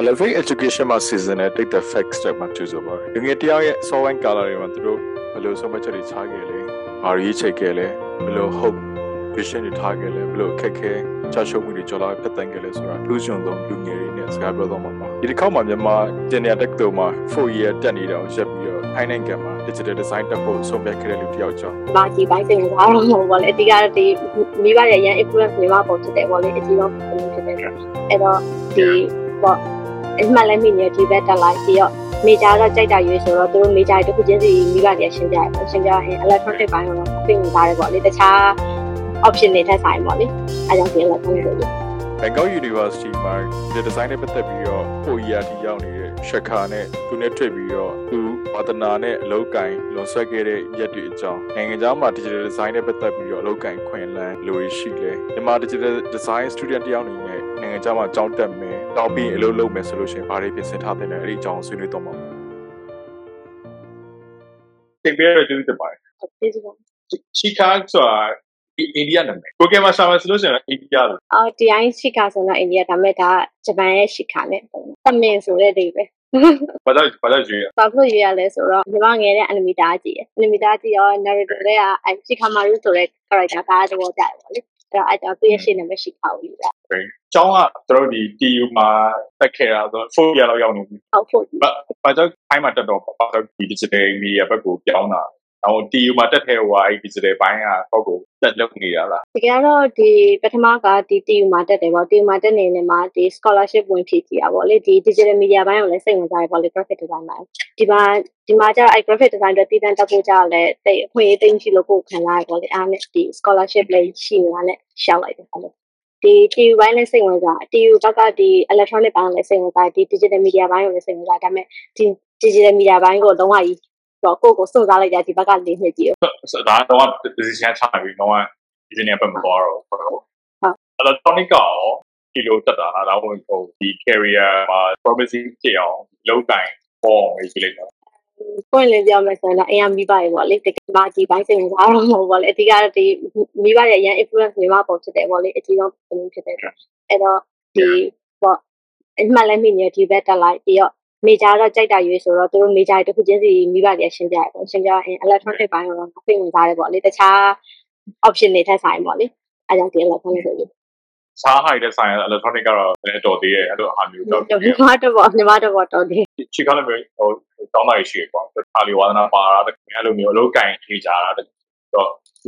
Elevate Education မှာ season နဲ့ take the facts တွေမှာကျူဆိုပါတယ်။ငငယ်တယောက်ရဲ့ software color တွေမှာသူတို့ဘယ်လိုဆုံးမချက်တွေချခဲ့လဲ။ဘာရေးချိတ်ခဲ့လဲ။ဘယ်လို hope vision တွေထားခဲ့လဲ။ဘယ်လိုအခက်ခဲချရှုံးမှုတွေကြော်လာဖက်တန်ခဲ့လဲဆိုတာလူရှင်သုံးလူငယ်တွေနဲ့စကားပြောတော့မှာပါ။ဒီတစ်ခေါက်မှာမြန်မာ Genius Tech တို့မှာ4 year တက်နေတာကိုရပ်ပြီးတော့ဟိုင်းနိုင်ငံမှာ digital design တက်ဖို့ဆုံးဖြတ်ခဲ့တဲ့လူတစ်ယောက်ကြောင့်ဒီမှာဒီပိုင်းစိတ်ဝင်စားတော့မဟုတ်ပါလေအတိကတော့ဒီမိဘရဲ့ရန် influence မိဘပေါ်ဖြစ်တယ်ပေါ့လေအတိတော့ဖြစ်တယ်အဲ့တော့ဒီ ပေါ့အမှန်လည်းမိနေဒီဘက်တက်လိုက်ပြီးတော့ major တော့ကြိုက်တာရွေးဆိုတော့သူတို့ major တစ်ခုချင်းစီမိဘတွေရှင်းပြရတယ်ပေါ့ရှင်းပြရင် electronic ဘိုင်းတော့ပြင်ဝင်စားတယ်ပေါ့လေတခြား option တွေထက်ဆိုင်ပေါ့လေအဲကြောင့်ဒီ electronic လို့ Bangkok University မှာ the design နဲ့ပတ်သက်ပြီးတော့4 year ထိရောက်နေ တဲ့ Shaka နဲ့သူနဲ့တွေ့ပြီးတော့သူဝါသနာနဲ့အလုပ်ကိုင်လွန်ဆွဲခဲ့တဲ့ရက်တွေအကြောင်းနိုင်ငံခြားမှာ digital design နဲ့ပတ်သက်ပြီးတော့အလုပ်ကိုင်ခွင့်လန်းလိုရရှိလဲမြန်မာ digital design student တယောက်အနေနဲ့နိုင်ငံခြားမှာကျောင်းတက်မယ်တောင်းပြီးအလုပ်လုပ်မယ်ဆိုလို့ရှိရင်ဘာတွေပြင်ဆင်ထားတဲ့လဲအဲ့ဒီအကြောင်းဆွေးနွေးတော့မှာသင်ပေးရတဲ့တူပါတယ်ဒီစကောချီကာဆိုတာ အိန္ဒိယနာမည်ကိုကဲမှာရှာမယ်ဆိုလို့ရှိရင်အိန္ဒိယလို့အော်ဒီအိုင်းရှိခါဆိုတော့အိန္ဒိယဒါမဲ့ဒါဂျပန်ရဲ့ရှိခါနဲ့သမင်ဆိုတဲ့အိပဲဘာလို့ဘာလို့ရွေးရဘာလို့ရွေးရလဲဆိုတော့ညီမငယ်တဲ့ anime တားကြည့်ရ anime တားကြည့်ရော narrator တွေကအဲရှိခါမာရုဆိုတဲ့ character ဒါတော့ကြတယ်ပေါ့လေအဲ့တော့အဲ့တော့သူ့ရဲ့ရှင်းနေမရှိခါဘူးယူတာကျောင်းကတို့ဒီ TU မှာတက်ခဲ့တာဆို4 year လောက်ရောက်နေပြီဟုတ်ဖို့ဘာဘာကြောင့်အိုင်းမှာတက်တော့ဘာကြောင့်ဒီ digital media ဘက်ကိုပြောင်းတာ အော် TU မှာတက်တဲ့ဟိုဟာ digital ဘိုင်းကတော့ကိုတက်လုပ်နေတာလားတကယ်တော့ဒီပထမကဒီ TU မှာတက်တယ်ပေါ့ TU မှာတက်နေနေမှာဒီ scholarship ဝင်ဖြည့်ကြည့်တာပေါ့လေဒီ digital media ဘိုင်းကိုလည်းစိတ်ဝင်စားတယ်ပေါ့လေ graphic design မှာဒီမှာဒီမှာကျတော့အဲ graphic design တွေတည်တံ့တက်ဖို့ကြလည်းတိတ်အခွင့်အရေးသိမ်းကြည့်လို့ကိုယ်ခံလာရပေါ့လေအားနဲ့ဒီ scholarship လေးရှိနေတာနဲ့ရှောက်လိုက်တယ်အဲ့လိုဒီ TU ဘိုင်းလည်းစိတ်ဝင်စား TU ဘက်ကဒီ electronic ဘိုင်းလည်းစိတ်ဝင်စားဒီ digital media ဘိုင်းကိုလည်းစိတ်ဝင်စားဒါပေမဲ့ဒီ digital media ဘိုင်းကိုလုံးဝကြီး တော့ကိုယ့်ကိုစွန့်စားလိုက်ကြဒီဘက်ကလေးနှစ်ကြည့်ဆိုတော့တော့ position ချပြီးတော့ engineer ဘက်မှာတော့ဟုတ်အဲ့တော့ tonic ကောဒီလိုတက်တာလားဒါမှမဟုတ်ဒီ career မှာ promising ဖြစ်အောင်လုပ်တိုင်းပေါ်ရေးကြည့်လိုက်တာပွင့်လင်းပြောမယ်ဆိုရင်တော့အရင်မိဘရေပေါ့လေတကယ်မှဒီဘိုင်းစိတ်ဝင်စားတော့မဟုတ်ပါလေအဓိကတော့ဒီမိဘရဲ့အရင် influence မိဘပေါ်ဖြစ်တယ်ပေါ့လေအကြီးဆုံးဖြစ်တယ်အဲ့တော့ဒီပေါ့အမှန်လည်းမိနေဒီဘက်တက်လိုက်ပြီးတော့ major တော့ကြိုက်တာရွေးဆိုတော့သူတို့ major တစ်ခုချင်းစီမိဘတွေရှင်းပြရတယ်ပေါ့ရှင်းပြရင် electronic ဘိုင်းတော့ပြင်ဝင်စားတယ်ပေါ့လေတခြား option တွေထက်ဆိုင်ပေါ့လေအဲကြောင့်ဒီ electronic လို့စား high တဲ့ဆိုင် electronic ကတော့လည်းတော်သေးတယ်အဲ့လိုအားမျိုးတော့ညီမတော့ပေါ့ညီမတော့ပေါ့တော်တယ်ချီကားလည်းဟိုတောင်းလိုက်ရှိကွာဒါလီဝါဒနာပါတာတကယ်လိုမျိုးအလုပ်ကင်ထေးကြတာတော့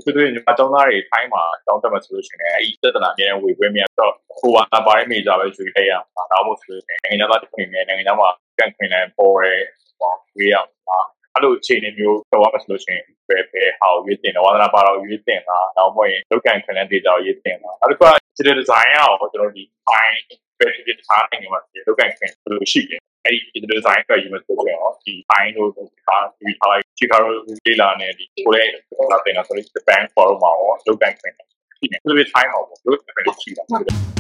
ဒီလိုညီမတောင်းသားတွေထိုင်းမှာတောင်းတက်မှာဆိုလို့ရှိရင်အဲ့ဒီသက်တနာမြဲဝေခွင့်မြတ်တော့ဟိုဝါနာပါရဲ့မေဂျာပဲယူခဲ့ရမှာဒါမှမဟုတ်ဆိုရင်နိုင်ငံသားတစ်ခွင်နဲ့နိုင်ငံသားမှာ ကန်ခွင်နဲ့ပေါ်ရဲဟောဝေးရမှာအဲ့လိုအခြေအနေမျိုးတော့မှာဆိုလို့ရှိရင်ပဲပဲဟာရွေးတင်တယ်ဝါဒနာပါတော့ရွေးတင်တာတော့မဟုတ်ရင်လောက်ကန်ခွင်နဲ့ဒေတာရွေးတင်တာအဲ့ဒါက digital design ရောကျွန်တော်ဒီ fine ပဲဒီ design နိုင်ငံမှာလောက်ကန်ခွင်လို့ရှိတယ်အဲ့ဒီ design ကယူမဆိုရင်ရောဒီ fine တို့ကဒီထားလိုက်ချီကာရိုဒေလာနဲ့ဒီကိုလည်းလာတင်တာဆိုရင် Japan forum မှာရောလောက်ကန်ခွင်ရှိတယ်ဒီလို time မှာပေါ့လောက်ကန်ခွင်ရှိတာ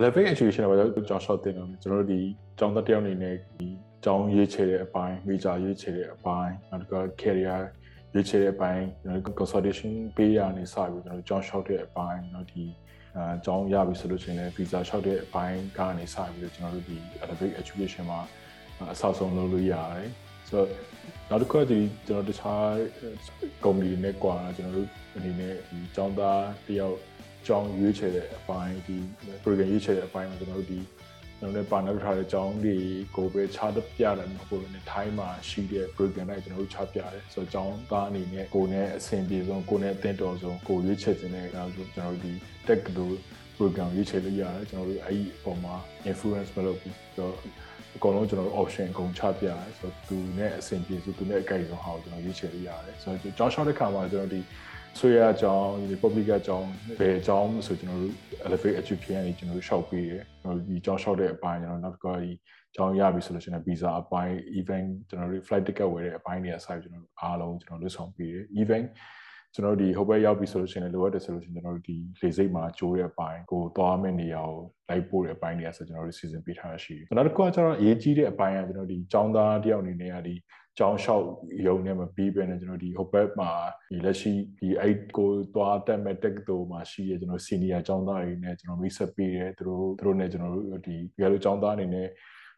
Elevate Education မှာကျွန်တော်ကြောင်း short တင်တော့ကျွန်တော်တို့ဒီကျောင်းသားတယောက်အနေနဲ့ဒီကျောင်းရေးချယ်တဲ့အပိုင်း major ရေးချယ်တဲ့အပိုင်းနောက်တစ်ခါ career ရေးချယ်တဲ့အပိုင်းကျွန်တော် consultation ပေးရနေစပြီးကျွန်တော်ကျောင်း short တဲ့အပိုင်းเนาะဒီအဲကျောင်းရပြီဆိုလို့ရှိရင်လည်း visa short တဲ့အပိုင်းကနေစပြီးတော့ကျွန်တော်တို့ဒီ Elevate Education မှာအဆောက်ဆုံးလုပ်လို့ရတယ်ဆိုတော့နောက်တစ်ခုကဒီကျွန်တော်တခြား company တွေနဲ့ကွာကျွန်တော်တို့အနေနဲ့ဒီကျောင်းသားတယောက် ကြောင်းရွေးချယ်တဲ့အပိုင်းဒီ program ရွေးချယ်တဲ့အပိုင်းမှာကျွန်တော်တို့ဒီကျွန်တော်တို့ပါနောက်ထားတဲ့ကြောင်းတွေကိုပဲချတပြတယ်မဟုတ်ဘူးねထိုင်းမှာရှိတဲ့ program တွေကျွန်တော်တို့ချပြတယ်ဆိုတော့ကြောင်းသားအနေနဲ့ကိုယ်နဲ့အဆင်ပြေဆုံးကိုယ်နဲ့အသင့်တော်ဆုံးကိုရွေးချယ်ခြင်းနဲ့ကျွန်တော်တို့ဒီ tech လို့ program ရွေးချယ်လို့ရတယ်ကျွန်တော်တို့အဲ့ဒီအပေါ်မှာ influence မလုပ်ဘူးဆိုတော့အကုန်လုံးကျွန်တော်တို့ option အကုန်ချပြရတယ်ဆိုတော့သူနဲ့အဆင်ပြေဆိုသူနဲ့အကြိုက်ဆုံးဟာကိုကျွန်တော်ရွေးချယ်လို့ရတယ်ဆိုတော့ကြောင်း short တဲ့ခါမှာကျွန်တော်ဒီ ဆွေရအကြောင်းဒီ public အကြောင်းဘယ်အကြောင်းဆိုကျွန်တော်တို့ elevate education ကနေကျွန်တော်တို့ရှောက်ပေးတယ်ကျွန်တော်ဒီအကြောင်းရှောက်တဲ့အပိုင်းကျွန်တော်နောက်တစ်ခါဒီအကြောင်းရပြီဆိုလို့ရှိရင် visa အပိုင်း event ကျွန်တော်တို့ flight ticket ဝယ်တဲ့အပိုင်းတွေအစားကျွန်တော်တို့အားလုံးကျွန်တော်တို့ဆောင်ပေးတယ် event ကျွန်တော်တို့ဒီဟိုဘက်ရောက်ပြီဆိုလို့ရှိရင်လိုအပ်တယ်ဆိုလို့ရှိရင်ကျွန်တော်တို့ဒီလေစိတ်မှာကျိုးတဲ့အပိုင်းကိုသွားမယ့်နေရာကိုလိုက်ပို့တဲ့အပိုင်းတွေကဆိုကျွန်တော်တို့စီစဉ်ပေးထားတာရှိတယ်။နောက်တစ်ခုကကျတော့အရေးကြီးတဲ့အပိုင်းကကျွန်တော်ဒီចောင်းသားတယောက်အနေနဲ့ကဒီ ကြောင်းလျှောက်ရုံနဲ့မပြီးပဲနဲ့ကျွန်တော်ဒီဟိုဘက်မှာဒီလက်ရှိဒီအဲ့ကိုသွားတက်မဲ့တက်တူမှာရှိရကျွန်တော်စီနီယာကျောင်းသားတွေနဲ့ကျွန်တော်မိတ်ဆက်ပေးတယ်သူတို့သူတို့နဲ့ကျွန်တော်တို့ဒီဘယ်လိုကျောင်းသားအနေနဲ့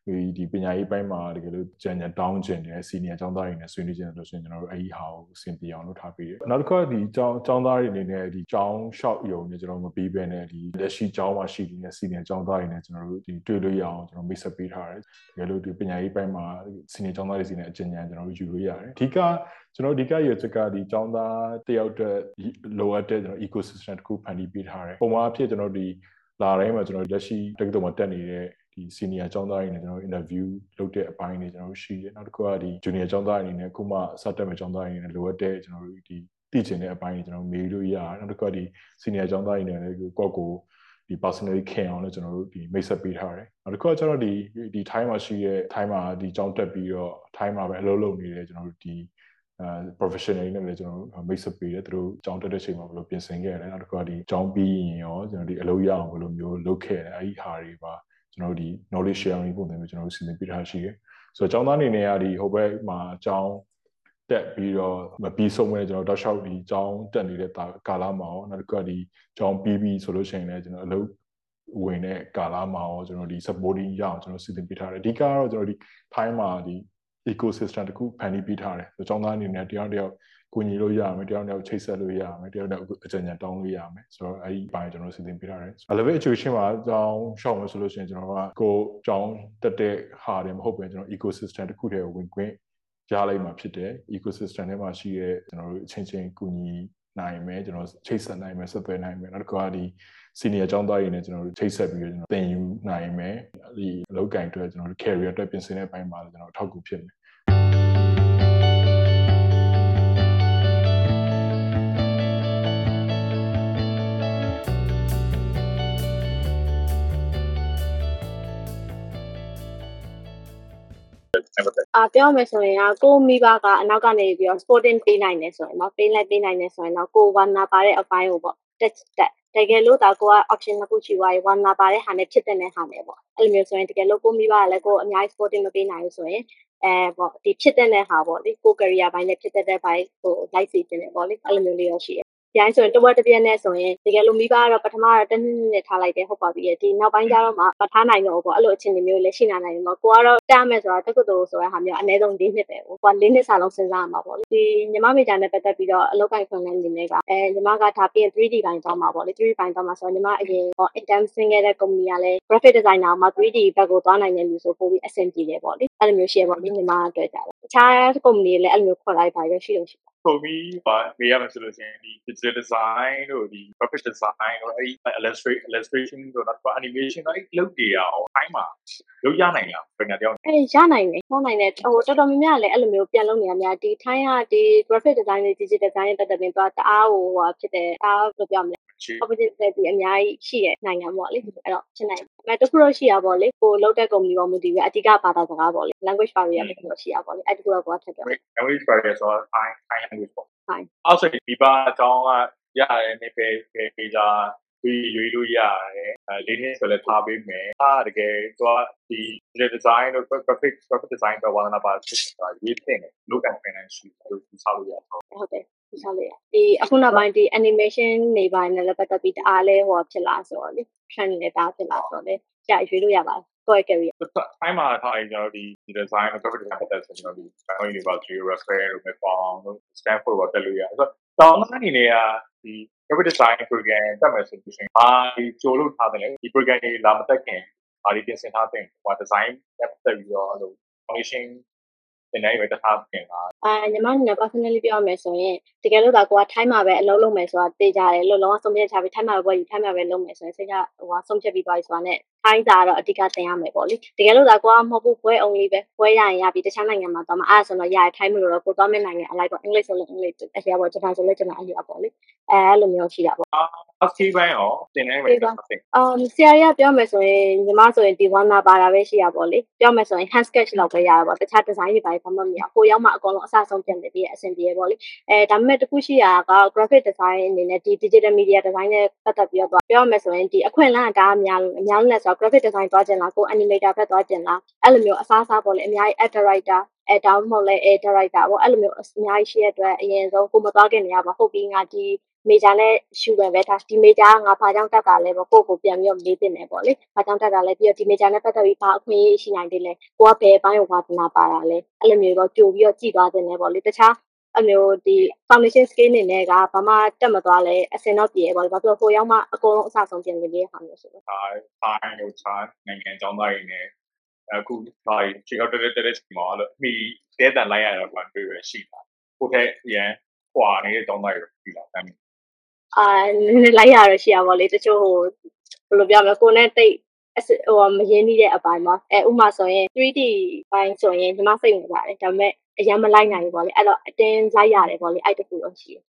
ဒီဒီပညာရေးပိုင်းမှာတကယ်လို့ကြံကြံတောင်းကျင်တယ်စီနီယာကျောင်းသားတွေနဲ့ဆွေးနွေးကျင်တယ်လို့ဆိုရင်ကျွန်တော်တို့အဲ့ဒီဟာကိုအဆင်ပြေအောင်လုပ်ထားပေးတယ်နောက်တစ်ခါဒီကျောင်းကျောင်းသားတွေအနေနဲ့ဒီကျောင်းလျှောက်ရုံနဲ့ကျွန်တော်မပြီးပဲနဲ့ဒီလက်ရှိကျောင်းမှာရှိနေတဲ့စီနီယာကျောင်းသားတွေနဲ့ကျွန်တော်တို့ဒီတွေ့လို့ရအောင်ကျွန်တော်မိတ်ဆက်ပေးထားတယ်တကယ်လို့ဒီပညာရေးပိုင်းမှာစီနီယာကျောင်းသားတွေစီနဲ့အကျဉ်းဉာဏ်ကျွန်တော်တို့ယူလို့ရတယ်အဓိကကျွန်တော်ဒီကရချက်ကဒီကျောင်းသားတယောက်တည်းလိုအပ်တဲ့ကျွန်တော် ecosystem တစ်ခုဖန်တီးပေးထားတယ်ပုံမှန်အဖြစ်ကျွန်တော်ဒီလာတိုင်းမှာကျွန်တော်လက်ရှိတက္ကသိုလ်မှာတက်နေတဲ့ ဒီ senior ကျောင်းသားတွေနဲ့ကျွန်တော် interview လုပ်တဲ့အပိုင်းတွေကျွန်တော်တို့ရှိတယ်နောက်တစ်ခုကဒီ junior ကျောင်းသားတွေအနေနဲ့ခုမှစတက်မဲ့ကျောင်းသားတွေနဲ့လိုအပ်တဲ့ကျွန်တော်တို့ဒီတည်ကျင်တဲ့အပိုင်းတွေကျွန်တော်မေးလို့ရတယ်နောက်တစ်ခုကဒီ senior ကျောင်းသားတွေနဲ့လည်းကိုယ့်ကိုဒီ personally ခင်အောင်လည်းကျွန်တော်တို့ဒီမိတ်ဆက်ပေးထားတယ်နောက်တစ်ခုကကျွန်တော်ဒီဒီ time မှာရှိတဲ့ time မှာဒီကျောင်းတက်ပြီးတော့ time မှာပဲအလုပ်လုပ်နေတယ်ကျွန်တော်တို့ဒီအဲ professional နဲ့လည်းကျွန်တော်တို့မိတ်ဆက်ပေးတယ်သူတို့ကြောင်းတက်တဲ့ချိန်မှာဘယ်လိုပြင်ဆင်ခဲ့လဲနောက်တစ်ခါဒီကြောင်းပြီးရင်ရောကျွန်တော်ဒီအလုပ်ရအောင်ဘယ်လိုမျိုးလုပ်ခဲ့လဲအဲဒီဟာတွေပါ ကျွန်တော်တို့ဒီ knowledge sharing ပုံစံမျိုးကျွန်တော်တို့စီစဉ်ပေးထားရှိတယ်ဆိုတော့ကျောင်းသားအနေနဲ့ကဒီဟိုဘက်မှာကျောင်းတက်ပြီးတော့မပြီးဆုံးမဲ့ကျွန်တော်တောက်လျှောက်ဒီကျောင်းတက်နေတဲ့ကာလမှာရောနောက်တစ်ခါဒီကျောင်းပြီးပြီးဆိုလို့ရှိရင်လည်းကျွန်တော်အလုပ်ဝင်တဲ့ကာလမှာရောကျွန်တော်ဒီ supporting ရအောင်ကျွန်တော်စီစဉ်ပေးထားတယ်အဓိကကတော့ကျွန်တော်ဒီ time မှာဒီ ecosystem တခုဖန်တီးပေးထားတယ်။ကျောင်းသားအနေနဲ့တယောက်တယောက် ကိုညီလို့ရမယ်တယောက်တယောက်ချိတ်ဆက်လို့ရမယ်တယောက်တယောက်အကြံဉာဏ်တောင်းလို့ရမယ်ဆိုတော့အဲ့ဒီဘိုင်းကျွန်တော်စီစဉ်ပေးထားတယ်။ elevate education မှာကျောင်းရှောက်မယ်ဆိုလို့ရှိရင်ကျွန်တော်ကကိုကျောင်းတက်တဲ့ဟာတွေမဟုတ်ပဲကျွန်တော် ecosystem တခုတည်းကိုဝင်ခွင့်ရလိုက်မှာဖြစ်တယ် ecosystem ထဲမှာရှိတဲ့ကျွန်တော်တို့အချင်းချင်းကူညီနိုင်မယ်ကျွန်တော်ချိတ်ဆက်နိုင်မယ်ဆက်သွယ်နိုင်မယ်နောက်တစ်ခါဒီ senior ကျောင်းသားတွေနဲ့ကျွန်တော်တို့ချိတ်ဆက်ပြီးတော့ကျွန်တော်သင်ယူနိုင်မယ်ဒီအလုပ်ကင်အတွက်ကျွန်တော်တို့ career အတွက်ပြင်ဆင်တဲ့ဘက်မှာလည်းကျွန်တော်အထောက်အကူဖြစ်မယ် အာပြောမယ်ဆိုရင်ကကိုမိဘကအနောက်ကနေပြီးတော့ sporting ပေးနိုင်တယ်ဆိုရင်တော့ပေးလိုက်ပေးနိုင်တယ်ဆိုရင်တော့ကိုဝါနာပါတဲ့အပိုင်းကိုပေါ့တက်တက်တကယ်လို့ဒါကိုက option နှစ်ခုချီသွားရေးဝါနာပါတဲ့ဟာနဲ့ဖြစ်တဲ့နဲ့ဟာနဲ့ပေါ့အဲ့လိုမျိုးဆိုရင်တကယ်လို့ကိုမိဘကလည်းကိုအများကြီး sporting မပေးနိုင်ဘူးဆိုရင်အဲပေါ့ဒီဖြစ်တဲ့နဲ့ဟာပေါ့လေကို career ဘိုင်းနဲ့ဖြစ်တဲ့တဲ့ဘိုင်းဟို light စီတင်တယ်ပေါ့လေအဲ့လိုမျိုးလေးရရှိရို င်းဆိုရင်တဝက်တစ်ပြက်နဲ့ဆိုရင်တကယ်လို့မိဘကတော့ပထမတော့တနည်းနည်းထားလိုက်တယ်ဟုတ်ပါပြီဒီနောက်ပိုင်းကျတော့မှမထားနိုင်တော့ဘူးပေါ့အဲ့လိုအခြေအနေမျိုးလည်းရှိနိုင်တယ်ပေါ့ကိုကတော့တားမယ်ဆိုတာတက္ကသိုလ်ဆိုတာဟာမျိုးအနည်းဆုံး၄နှစ်ပဲပေါ့ကိုက၄နှစ်စာလုံးစဉ်းစားရမှာပေါ့လေဒီညီမမေဂျာနဲ့ပတ်သက်ပြီးတော့အလုပ်ကိုင်ခွင့်နဲ့အနေနဲ့ကအဲညီမကဒါပြင် 3D ဘိုင်းသွားမှာပေါ့လေ 3D ဘိုင်းသွားမှာဆိုတော့ညီမအရင်ပေါ့ intern ဆင်းခဲ့တဲ့ company ကလည်း graphic designer မှာ 3D ဘက်ကိုသွားနိုင်တဲ့လူဆိုပို့ပြီးအဆင်ပြေတယ်ပေါ့လေအဲ့လိုမျိုးရှိရပေါ့လေညီမအတွက်ကြတယ်တခြား company လည်းအဲ့လိုမျိုးခေါ်လိုက်ပါရရှိလို့ရှိတယ် ပုံပြီးပါမေးရမယ်ဆိုလို့ရှိရင်ဒီ digital design တို့ဒီ graphic design တို့အဲ့ illustration illustration တို့နောက် animation တို့အဲ့လုပ်ကြရအောင်အိုင်းမှာလုပ်ရနိုင်လားပြန်တယောက်အေးရနိုင်တယ်ဟုတ်နိုင်တယ်ဟိုတော်တော်များများလည်းအဲ့လိုမျိုးပြန်လုပ်နေရများဒီ time ကဒီ graphic design နဲ့ digital design နဲ့ပတ်သက်ပြီးတော့တအားဟိုဟာဖြစ်တယ်အားဘယ်လိုပြောမလဲ opportunity အများကြီးရှိတဲ့နိုင်ငံပေါ့လေအဲ့တော့ဖြစ်နိုင်တယ်။အဲတခုတော့ရှိရပါပေါ့လေကိုလောက်တဲ့ company ပေါ်မူတည်ပြီးအဓိကဘာသာစကားပေါ့လေ language barrier တခုတော့ရှိရပါပေါ့လေအဲ့တခုတော့ကိုကထပ်ပြော language barrier ဆိုတော့ Thai Thai language ပေါ့ Thai အောက်ဆိုဒီပါအကြောင်းကရတယ်နေပဲပေကြဒီရွေးလို့ရတယ်အဲလေးနှစ်ဆိုလည်းထားပေးမယ်အားတကယ်သူကဒီ design တို့ graphic graphic design တော့ဝါသနာပါစစ်တာရွေးတင်တယ် look and financial လို့သူစားလို့ရတယ်ဟုတ်တယ် ဒီစားလေးဒီအခုနောက်ပိုင်းဒီ animation နေပိုင်းနဲ့လည်းပတ်သက်ပြီးတအားလဲဟောဖြစ်လာဆိုတော့လေ trend နဲ့တားဖြစ်လာဆိုတော့လေကြာရွေးလို့ရပါတယ်ကိုယ့် career ထိုင်းမှာထားရင်ကျွန်တော်ဒီဒီ design နဲ့ graphic design ပတ်သက်ဆိုကျွန်တော်ဒီ Bangkok University refer လို့ပဲပေါင်းလို့ Stanford ကိုတက်လို့ရတယ်ဆိုတော့တောင်းအနေနဲ့ကဒီ graphic design program တက်မယ်ဆိုရင်အာဒီကြိုလို့ထားတယ်လေဒီ program ကြီးလာမတက်ခင်အာဒီပြင်ဆင်ထားတဲ့ဟို design တက်တက်ပြီးတော့အဲ့လို foundation တင်နိုင်ပဲတထားပြင်တာအာညီမက personally ပြောရမယ်ဆိုရင်တကယ်လို့ဒါကိုကထိုင်းမှာပဲအလုပ်လုပ်မယ်ဆိုတာသိကြတယ်လို့လုံးဝဆုံးဖြတ်ချပြီးထိုင်းမှာပဲယူထိုင်းမှာပဲလုပ်မယ်ဆိုရင်စိတ်ကဟိုကဆုံးဖြတ်ပြီးသွားပြီဆိုတာနဲ့ ထိုင်းစာတော့အဓိကသင်ရမယ်ပေါ့လေတကယ်လို့ဒါကိုကမဟုတ်ဘူးဘွဲ only ပဲဘွဲရရင်ရပြီတခြားနိုင်ငံမှာသွားမှာအားဆိုတော့ရရထိုင်းမလို့တော့ကိုသွားမယ့်နိုင်ငံအလိုက်ပေါ့အင်္ဂလိပ်ဆိုလို့အင်္ဂလိပ်အရာပေါ့ဂျပန်ဆိုလို့ဂျပန်အရာပေါ့လေအဲအဲ့လိုမျိုးရှိတာပေါ့အစီပိုင်းရောတင်နိုင်မယ်ဆိုတော့အမ်ဆရာကြီးကပြောမယ်ဆိုရင်ညီမဆိုရင်ဒီဝမ်းနာပါတာပဲရှိရပေါ့လေပြောမယ်ဆိုရင် hand sketch လောက်ပဲရတာပေါ့တခြား design တွေပါဘာမှမရကိုရောက်မှအကောင်လုံးအစဆုံးပြန်တယ်ပြီးအဆင်ပြေပေါ့လေအဲဒါပေမဲ့တခုရှိတာက graphic design အနေနဲ့ဒီ digital media design နဲ့ပတ်သက်ပြီးတော့ပြောမယ်ဆိုရင်ဒီအခွင့်အလမ်းကဒါအများအများနဲ့ဆိုတော့ graphic design သွားကျင်လားကို animator ဘက်သွားကျင်လားအဲ့လိုမျိုးအစားအစားပေါ့လေအများကြီး art director အဲတောင်းမဟုတ်လဲအဲ director ပေါ့အဲ့လိုမျိုးအများကြီးရှိရတဲ့အတွက်အရင်ဆုံးကိုမသွားခင်နေရပါဟုတ်ပြီးငါဒီ major နဲ့ရှူပဲပဲဒါဒီ major ကငါဘာကြောင့်တက်တာလဲပေါ့ကိုကိုပြန်ပြီးတော့မေးတင်တယ်ပေါ့လေဘာကြောင့်တက်တာလဲပြီးတော့ဒီ major နဲ့ပတ်သက်ပြီးဘာအခွင့်အရေးရှိနိုင်သေးလဲကိုကဘယ်ဘိုင်းကိုဝါသနာပါတာလဲအဲ့လိုမျိုးတော့ကြိုပြီးတော့ကြည်သွားတင်တယ်ပေါ့လေတခြား အမျိုးဒီ foundation scale အနေနဲ့ကဘာမှတက်မသွားလဲအစင်တော့ပြေပေါ့လေဘာဖြစ်လို့ကိုရောက်မှအကုန်လုံးအစားဆုံးပြင်နေလေးဟာမျိုးဆိုတော့ဒါတိုင်းလို့ချာနိုင်ငံကျောင်းသားတွေနဲ့အခုဒါချီကောက်တက်တက်တက်ချိန်မှာလို့မိတဲတန်လိုက်ရတော့ဘာတွေ့ရရှိတာကိုထက်ရန်ဟွာနေတဲ့ကျောင်းသားတွေပြီးလာတယ်အာနည်းနည်းလိုက်ရတော့ရှိရပါလေတချို့ဟိုဘယ်လိုပြောမလဲကိုနဲ့တိတ်အစဟိုမရင်းနှီးတဲ့အပိုင်းမှာအဲဥမာဆိုရင် 3D ဘိုင်းဆိုရင်ညီမစိတ်ဝင်ပါတယ်ဒါပေမဲ့ အရင်မလိုက်နိုင်ဘူးပေါ့လေအဲ့တော့အတင်းလိုက်ရတယ်ပေါ့လေအဲ့တခုတော့ရှိတယ်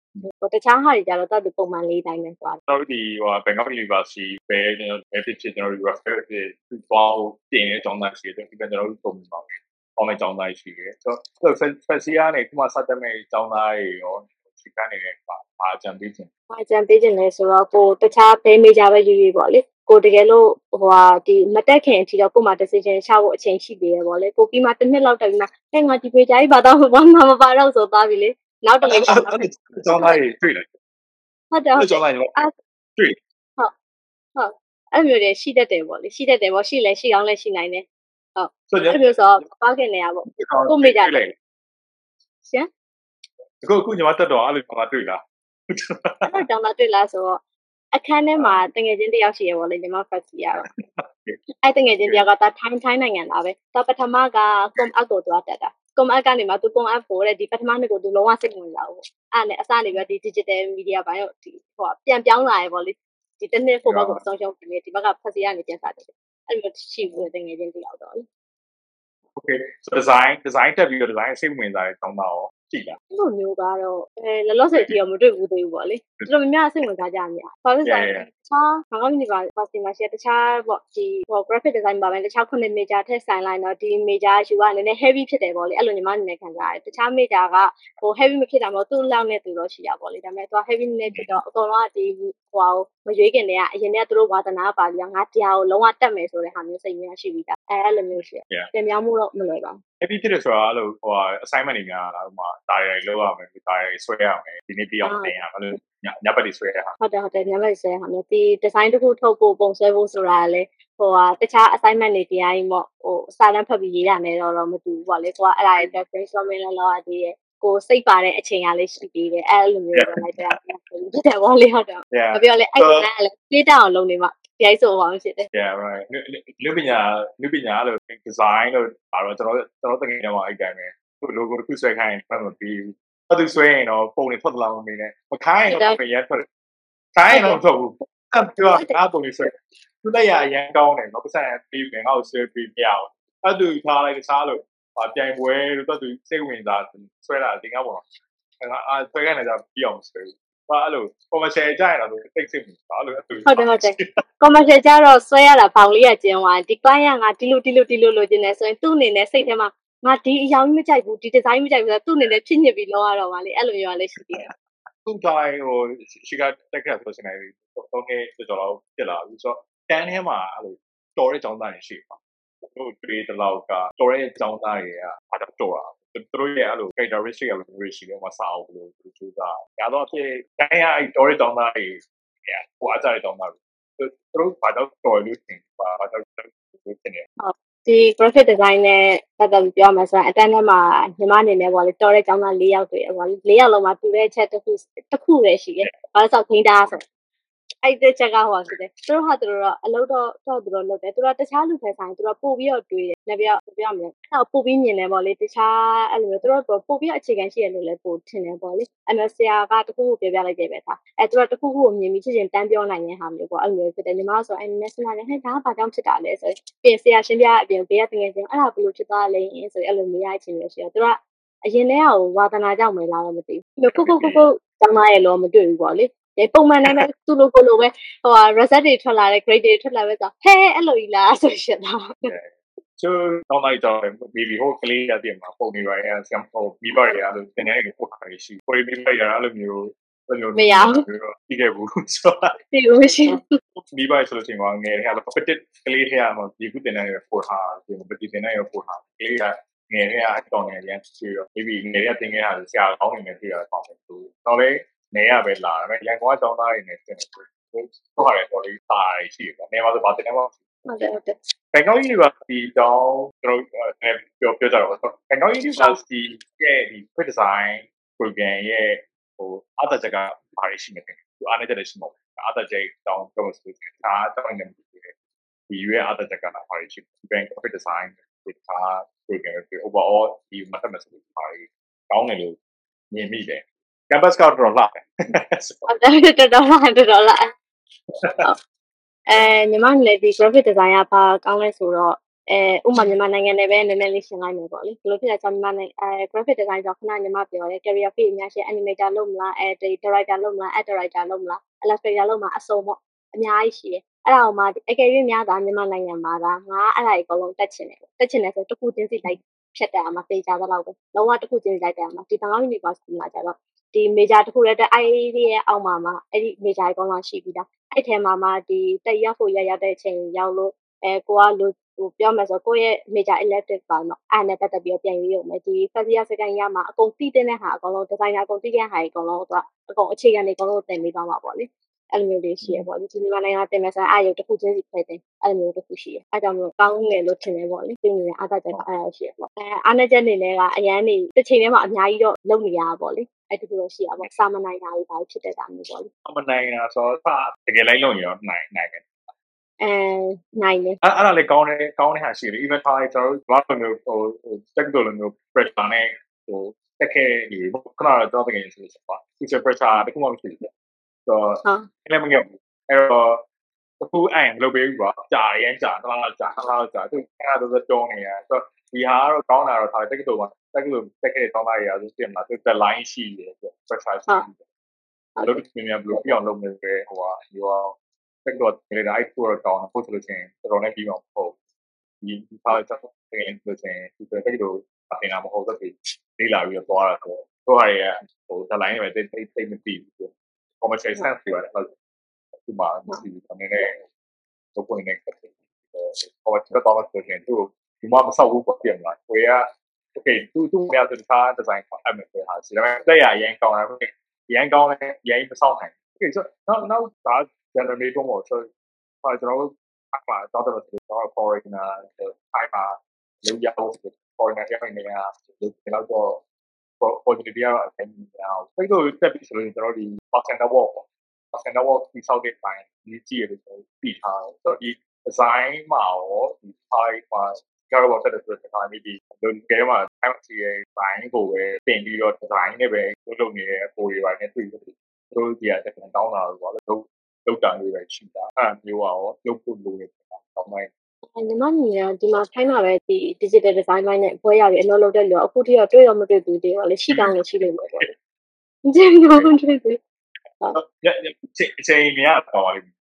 ဟိုတခြားဟာတွေကြတော့တတ်ပုံမှန်လေးတိုင်းပဲသွားတယ်ကျွန်တော်တို့ဒီဟို Bangkok University ပဲကျွန်တော်ပဲဖြစ်ဖြစ်ကျွန်တော်တို့ refer ဖြစ်ပြီးသွားဟိုပြင်ရဲ့ကျောင်းသားရှိတယ်ဒီကကျွန်တော်တို့ပုံမှန်ပါပဲ။ပေါင်းတဲ့ကျောင်းသားရှိတယ်။ဆိုတော့ Fancy ကနေခုမှစတဲ့မဲ့ကျောင်းသားတွေရောဒီကနေ့လည်းပါ ပါကြံပြီးချင်း။ဘာကြံပေးခြင်းလဲဆိုတော့ကိုတခြားဘဲမေဂျာပဲယူယူပေါ့လေ။ကိုတကယ်လို့ဟိုဟာဒီမတက်ခင်အထိတော့ကိုမှ decision ချဖို့အချိန်ရှိသေးတယ်ပေါ့လေ။ကိုပြီးမှတစ်နှစ်လောက်တက်ပြီးမှဟဲ့ငါဒီမေဂျာကြီးဘာတော့ဘာမှမပါတော့ဆိုသွားပြီလေ။နောက်တစ်နေ့ကျောင်းကျောင်းသားတွေတွေ့လိုက်ဟုတ်တယ်ဟုတ်ကျောင်းသားတွေတွေ့အဲ့မျိုးတွေရှိတတ်တယ်ပေါ့လေ။ရှိတတ်တယ်ပေါ့ရှိလဲရှိအောင်လဲရှိနိုင်တယ်ဆို။တော့အဲ့မျိုးဆိုတော့ပါခင်နေရပေါ့ကိုမေဂျာတွေ့လိုက်။ရှင်အခုအခုညီမတက်တော့အဲ့လိုပါတွေ့လား အဲ့တော့ကျောင်းသားတွေ့လားဆိုတော့အခန်းထဲမှာတငယ်ချင်းတယောက်ရှိရပေါ့လေညီမဖက်စီရတော့အဲ့တငယ်ချင်းတယောက်ကဒါထိုင်းထိုင်းနိုင်ငံသားပဲတော့ပထမကကွန်အပ်ကိုသွားတက်တာကွန်အပ်ကနေမှသူကွန်အပ်ကိုတဲ့ဒီပထမနှစ်ကိုသူလုံးဝစိတ်ဝင်စားဘူးအဲ့နဲ့အစနေပြီးဒီ digital media ဘိုင်းကိုဒီဟိုပြန်ပြောင်းလာရပေါ့လေဒီတစ်နှစ်ဖို့ဘက်ကိုအဆုံးရှုံးပြီးဒီဘက်ကဖက်စီကနေပြန်စားတယ်အဲ့လိုရှိဘူးတငယ်ချင်းတယောက်တော့လေ Okay so design design တက်ပြီးတော့ design စိတ်ဝင်စားတဲ့ကျောင်းသားရော ကြည့်လားအဲ့လိုမျိုးကတော့အဲလောလောဆယ်ကြည့်တော့မတွေ့ဘူးသေးဘူးပေါ့လေ တော်တော်များများစိတ်ဝင်စားကြများဘာလို့လဲဆိုတော့တခြားဘာမှမနေပါပါစီမှာရှိတခြားပေါ့ဒီဟို graphic design ပါပဲတခြားခုနှစ် major ထက်ဆိုင်လိုက်တော့ဒီ major ယူကနည်းနည်း heavy ဖြစ်တယ်ပေါ့လေအဲ့လိုညီမအနေနဲ့ခံစားရတယ်တခြား major ကဟို heavy မဖြစ်တာမဟုတ်သူ့လောက်နဲ့သူတော့ရှိရပေါ့လေဒါပေမဲ့သူက heavy နည်းနည်းဖြစ်တော့အကုန်လုံးကဒီဟိုဟိုမရွေးခင်တည်းကအရင်ကသူတို့ဝါသနာပါပြီးတော့ငါတရားကိုလုံးဝတက်မယ်ဆိုတဲ့ဟာမျိုးစိတ်မျိုးရှိပြီးသားအဲအဲ့လိုမျိုးရှိတယ်ပြန်ပြောင်းမှုတော့မလွယ်ပါဘူး heavy ဖြစ်တယ်ဆိုတာအဲ့လိုဟို assignment တွေများလာဟိုမှာတာရီလောက်ရမယ်တာရီဆွဲရမယ်ဒီနေ့ပြီးအောင်တင်ရမယ်လို့ ညဘက်တွေဆွဲရတာဟုတ်တယ်ဟုတ်တယ်ညမလေးဆဲဟာမျိုးဒီ design တစ်ခုထုတ်ဖို့ပုံဆွဲဖို့ဆိုတာလည်းဟိုဟာတခြား assignment တွေတရားကြီးပေါ့ဟိုစာတမ်းဖတ်ပြီးရေးရမယ်တော့တော့မတူဘူးပေါ့လေကိုကအဲ့ဒါတွေ brainstorming လောက်လောက်ရသေးရဲ့ကိုစိတ်ပါတဲ့အချိန်ကလေးရှိသေးတယ်အဲ့လိုမျိုးတော့လိုက်တဲ့ဖြစ်တယ်ပေါ့လေဟုတ်တယ် yeah မပြောလဲအဲ့ဒါလည်း play down အောင်လုပ်နေမှပြိုက်ဆိုအောင်ဖြစ်တယ် yeah right လူပညာလူပညာလို့ design လို့ဒါတော့ကျွန်တော်ကျွန်တော်တကယ်တော့အဲ့တိုင်းပဲသူ logo တစ်ခုဆွဲခိုင်းရင်ဖတ်မပြီးဘူး အဲ့သူဆွဲရင်တော့ပုံတွေထွက်လာအောင်နေနဲ့မခိုင်းရင်တော့ပြန်ရထွက်ခိုင်းရင်တော့ထုတ်ဘူးအဲ့ပြောငါပုံတွေဆွဲသူလက်ရအရန်ကောင်းတယ်နော်ပတ်စံပြီးငါ့ကိုဆွဲပြီးမရအောင်အဲ့သူထားလိုက်တခြားလို့ပြိုင်ပွဲလို့တော့သူစိတ်ဝင်စားဆွဲတာတင်ကားပေါ့နော်ငါအားဆွဲခိုင်းနေကြပြီးအောင်ဆွဲဘာအဲ့လို commercial ကြရတာလို့သိစိတ်ဝင်စားလို့အဲ့သူဟုတ်တယ်ဟုတ်တယ် commercial ကြတော့ဆွဲရတာဘောင်လေးကကျင်းသွားဒီ client ကငါဒီလိုဒီလိုဒီလိုလိုချင်တယ်ဆိုရင်သူ့အနေနဲ့စိတ်ထဲမှာ ငါဒီအယောင်ကြီးမကြိုက်ဘူးဒီ design မကြိုက်ဘူးဆိုတော့သူ့အနေနဲ့ဖြစ်ညစ်ပြီးလောက်ရတော့ပါလေအဲ့လိုမျိုးလည်းရှိသေးတယ် သူ့တိုင်းဟိုရှိကတက်ခဲ့ဆိုရှင်နေတော့ငယ်တော်တော်ပြလာပြီဆိုတော့တန်းထဲမှာအဲ့လိုတော်တဲ့ចောင်းသားတွေရှိပါတို့တွေ့တလောက်ကတော်တဲ့ចောင်းသားတွေကအားတော့တော်တာသူတို့ရဲ့အဲ့လို characteristic ကလည်းရှိတယ်မစားဘူးလို့သူစူးစမ်းရတော့ဖြစ်တိုင်းရအဲ့တော်တဲ့ចောင်းသားတွေဟိုအားကြတဲ့ចောင်းသားတွေသူတို့ဘာတော့တော်လို့ထင်ပါဘာတော့လို့ထင်တယ် ဒီ graphic design နဲ့ပတ်သက်ပြီးပြောမှဆိုရင်အတန်းထဲမှာညီမအနေနဲ့ပေါ့လေတော်တဲ့ကျောင်းသား၄ယောက်တွေ့တယ်ပေါ့လေ၄ယောက်လုံးမှာတူတဲ့အချက်တစ်ခုတစ်ခုလည်းရှိတယ်။ဘာလို့ဆိုခင်းသားဆို အဲ့ဒီချက်ကဟိုဆိုတယ်သူတို့ဟာသူတို့တော့အလုပ်တော့တော့သူတို့လုပ်တယ်သူတို့တခြားလူတွေဆိုင်သူတို့ပို့ပြီးတော့တွေးတယ်။နောက်ပြီးတော့ပြောရမလဲအဲ့တော့ပို့ပြီးမြင်တယ်ပေါ့လေတခြားအဲ့လိုမျိုးသူတို့ပို့ပြီးအခြေခံရှိရလို့လည်းပို့ထင်တယ်ပေါ့လေ။အဲ့တော့ဆရာကတခုခုပြောပြလိုက်တယ်ပဲသား။အဲ့သူတို့တခုခုကိုမြင်ပြီးချက်ချင်းတန်းပြောနိုင်တဲ့ဟာမျိုးပေါ့အဲ့လိုမျိုးဖြစ်တယ်ညီမဆိုအဲ့ national နဲ့ဟဲ့ဒါကဘာကြောင့်ဖြစ်တာလဲဆိုပြင်ဆရာရှင်းပြအပြင်ဘေးကတကယ်ချင်းအဲ့ဒါဘယ်လိုဖြစ်သွားလဲဆိုအဲ့လိုမေးရချင်းရရှိတော့သူကအရင်တည်းကဝါသနာကြောင့်မလားတော့မသိဘူးခုခုခုခုကျောင်းသားရဲ့လောမတွေ့ဘူးပေါ့လေဒီ ပုံမှန်တိုင်းပဲသူ့လိုကိုလိုပဲဟိုဟာ result တွေထွက်လာတဲ့ grade တွေထွက်လာပဲဆိုဟဲအဲ့လိုကြီးလားဆိုရှင်တော့ကျိုးတော့လိုက်တော့မီလီဟိုကလေးရတဲ့မှာပုံနေပါရဲ့ဆမ်ဟိုမိဘတွေအဲ့လိုတင်နေကိုပို့ခါရှိကိုမိဘတွေအဲ့လိုမျိုးပြီးခဲ့ဘူးဆိုတော့ဒီလိုမရှိဘူးမိဘဆိုလို့ရှိရင်ကငယ်တဲ့ဟာပတစ်ကလေးထဲမှာဒီခုတင်နေရပို့ထားဒီပတိတင်နေရပို့ထားကလေးကငယ်တဲ့အကောင်ငယ်ရန်ချီရော maybe ငယ်ရတင်ခဲ့တာဆရာကောင်းနေတယ်ပြရတော့တယ်သူတော့လေ နေရပဲလာတယ်ရန်ကုန်ကတောင်းသားတွေနေတင်တယ်ဟုတ်ပါတယ်တော်လေးပါရှိတယ်နေမှာဆိုဘာတင်နေမှာဟုတ်တယ်ဟုတ်တယ်ဘန်ကောက် University တောင်းကျွန်တော်ပြောပြောကြတော့ဘန်ကောက် University ရဲ့ဒီ quick design program ရဲ့ဟိုအတချက်ကဘာရှိနေတယ်သူအားနေတယ်ရှိမှာအတချက်တောင်းပြောလို့ဆိုတာတောင်းနေတယ်ဒီရွေးအတချက်ကလာဘာရှိ bank quick design ဒီကာ program တွေ overall ဒီ mathematics ဘာတောင်းနေလို့မြင်မိတယ် campus ကတော့လာတယ်ဟုတ်တယ်တော်တော်လားတော်တော်လားအဲညီမလည်းဒီ graphic design ကဘာကောင်းလဲဆိုတော့အဲဥပမာမြန်မာနိုင်ငံနဲ့ပဲနည်းနည်းလေးရှင်းလိုက်မယ်ပေါ့လေဘယ်လိုဖြစ်လဲဆိုတော့မြန်မာနိုင်ငံအဲ graphic design ဆိုခဏညီမပြောတယ် career field အများရှိ animator လုပ်မလားအဲ director လုပ်မလား ad director လုပ်မလား illustrator လုပ်မလားအစုံပေါ့အများကြီးရှိတယ်အဲ့ဒါအောင်မှအကယ်၍များတာမြန်မာနိုင်ငံမှာဒါငါအဲ့ဒါကြီးအကုန်လုံးတက်ချင်တယ်တက်ချင်တယ်ဆိုတခုချင်းစီလိုက်ဖြတ်တယ်အမှသိကြတော့ပဲလုံးဝတခုချင်းစီလိုက်တယ်အမှဒီဘန်ကောက် university မှာကျတော့ ဒီ major တခုလည်းတက်အဲ့ဒီရဲ့အောက်မှာမှအဲ့ဒီ major အကောင်လုံးရှိပြီးသားအဲ့ထဲမှာမှဒီတက်ရောက်ဖို့ရရတဲ့အချိန်ရောက်လို့အဲကိုကလို့ဟိုပြောမယ်ဆိုကိုယ့်ရဲ့ major elective ပါတော့အဲ့နဲ့ပတ်သက်ပြီးပြန်ရေးရုံပဲဒီ first year second year မှာအကုန်သိတဲ့ဟာအကုန်လုံး designer အကုန်သိတဲ့ဟာအကုန်လုံးတော့အကုန်အခြေခံတွေအကုန်လုံးသင်ပေးသွားမှာပေါ့လေအဲ့လိုမျိုးတွေရှိရပေါ့လေဒီမြန်မာနိုင်ငံတင်မယ်ဆိုရင်အားရုပ်တစ်ခုချင်းစီဖွဲ့တယ်အဲ့လိုမျိုးတစ်ခုရှိရအဲ့ကြောင့်မလို့ကောင်းငယ်လို့ထင်တယ်ပေါ့လေပြင်နေတဲ့အားသာချက်ကအဲ့ဒါရှိရပေါ့အဲအားနည်းချက်နေလဲကအရန်နေတစ်ချိန်ထဲမှာအများကြီးတော့လုပ်နေရတာပေါ့လေ အဲ့ဒီလိုရှိရပေါ့စာမနိုင်တာတွေပါဖြစ်တဲ့တာမျိုးပေါ့လေအမနိုင်တာဆိုတော့တကယ်လိုက်လို့ရောနိုင်နိုင်တယ်အဲနိုင်တယ်အဲ့အဲ့ဒါလေးကောင်းတယ်ကောင်းတဲ့ဟာရှိတယ် even ထားကျွန်တော်တို့ဘာလို့မျိုးဟိုဟို technical လိုမျိုး pressure နဲ့ဟိုတက်ခဲ့ဒီခဏတော့တကယ်ဆိုဆိုပါ teacher pressure တခုမှမရှိဘူးဆိုတော့ဟုတ်အဲ့လည်းမငယ်ဘူးအဲ့တော့အခုအဲ့လုပ်ပေးဘူးကွာကြာရမ်းကြာတော့ကြာတော့ကြာသူအဲ့ဒါတော့တုံးနေရဆိုတော့ဒီဟာကတော့ကောင်းတာတော့ထား technical မှာ technical တ က်ခဲ့တဲ့တောင်းတာတွေအားလုံးပြင်မှာသူ deadline ရှိတယ်ဆို pressure ရှိတယ်အဲ့လိုမျိုးများဘယ်လိုပြောင်းလုပ်နေလဲဟိုဟာဒီဟာ technical တွေဒါအဲ့ကိုတော့ကောင်းတယ်ပို့ဆိုလို့ချင်းတော်တော်နဲ့ပြီးတော့ဟုတ်ဒီဒီဟာချက်တော့တကယ်လို့ချင်းဒီ technical အတင်တာမဟုတ်တော့ဒီလေးလာပြီးတော့သွားတာဆိုတော့ဟာရဟို deadline တွေတိတ်တိတ်တိတ်မပြီးဘူး commercial sense တွေပါတယ်ဒီမှာဒီအနေနဲ့တော့ပုံနေတယ်ဟိုကျွန်တော်တော့ဆိုရင်သူဒီမှာမဆောက်ဘူးပြင်လာကိုရ okay သူသူများသူသား design အမှန်ပဲဟာစီဒါပေမဲ့တက်ရရန်ကောင်းတယ်ရန်ကောင်းတယ်ရန်မဆောက်နိုင် okay so now now ဒါ generate တော့ဆိုတော့ကျွန်တော်တို့အမှာတော့တော့တော့ foreigner အိုင်မှာလောက်ရအောင် foreigner ရနေရလောက်တော့ opportunity ကအရင်ကစိတ်တော့တက်ပြီဆိုရင်ကျွန်တော်ဒီ percent work ပေါ့ percent work ဒီဆောက်တဲ့ပိုင်းဒီကြည့်ရတယ်ဆိုပြီးထားတယ်ဆိုတော့ဒီ design မှာရောဒီ type မှာ care about တဲ့ဆိုတော့ဒီဒီလုံကဲမှာ time စီရဲ့ design ကိုပဲတင်ပြီးတော့ design နဲ့ပဲလုပ်လုပ်နေတဲ့ပုံတွေပိုင်းနဲ့တွေ့ပြီးသူတို့ဒီကတက်တောင်းတာလို့ပေါ့လေလုပ်လုပ်တာတွေပဲရှိတာအဲ့မျိုးရောလုပ်ဖို့လိုနေတာတော့မိုင်းညီမညီကဒီမှာခိုင်းတာပဲဒီ digital design ပိုင်းနဲ့ဘွဲရပြီးအလုပ်လုပ်တဲ့လူကအခုထိတော့တွေ့တော့မတွေ့ဘူးတေးတော့လေရှိကောင်းလို့ရှိလိမ့်မယ်ပေါ့လေ။ဒီလိုမတွေ့ဘူးညအချိန်များတော့ပါလိမ့်မယ်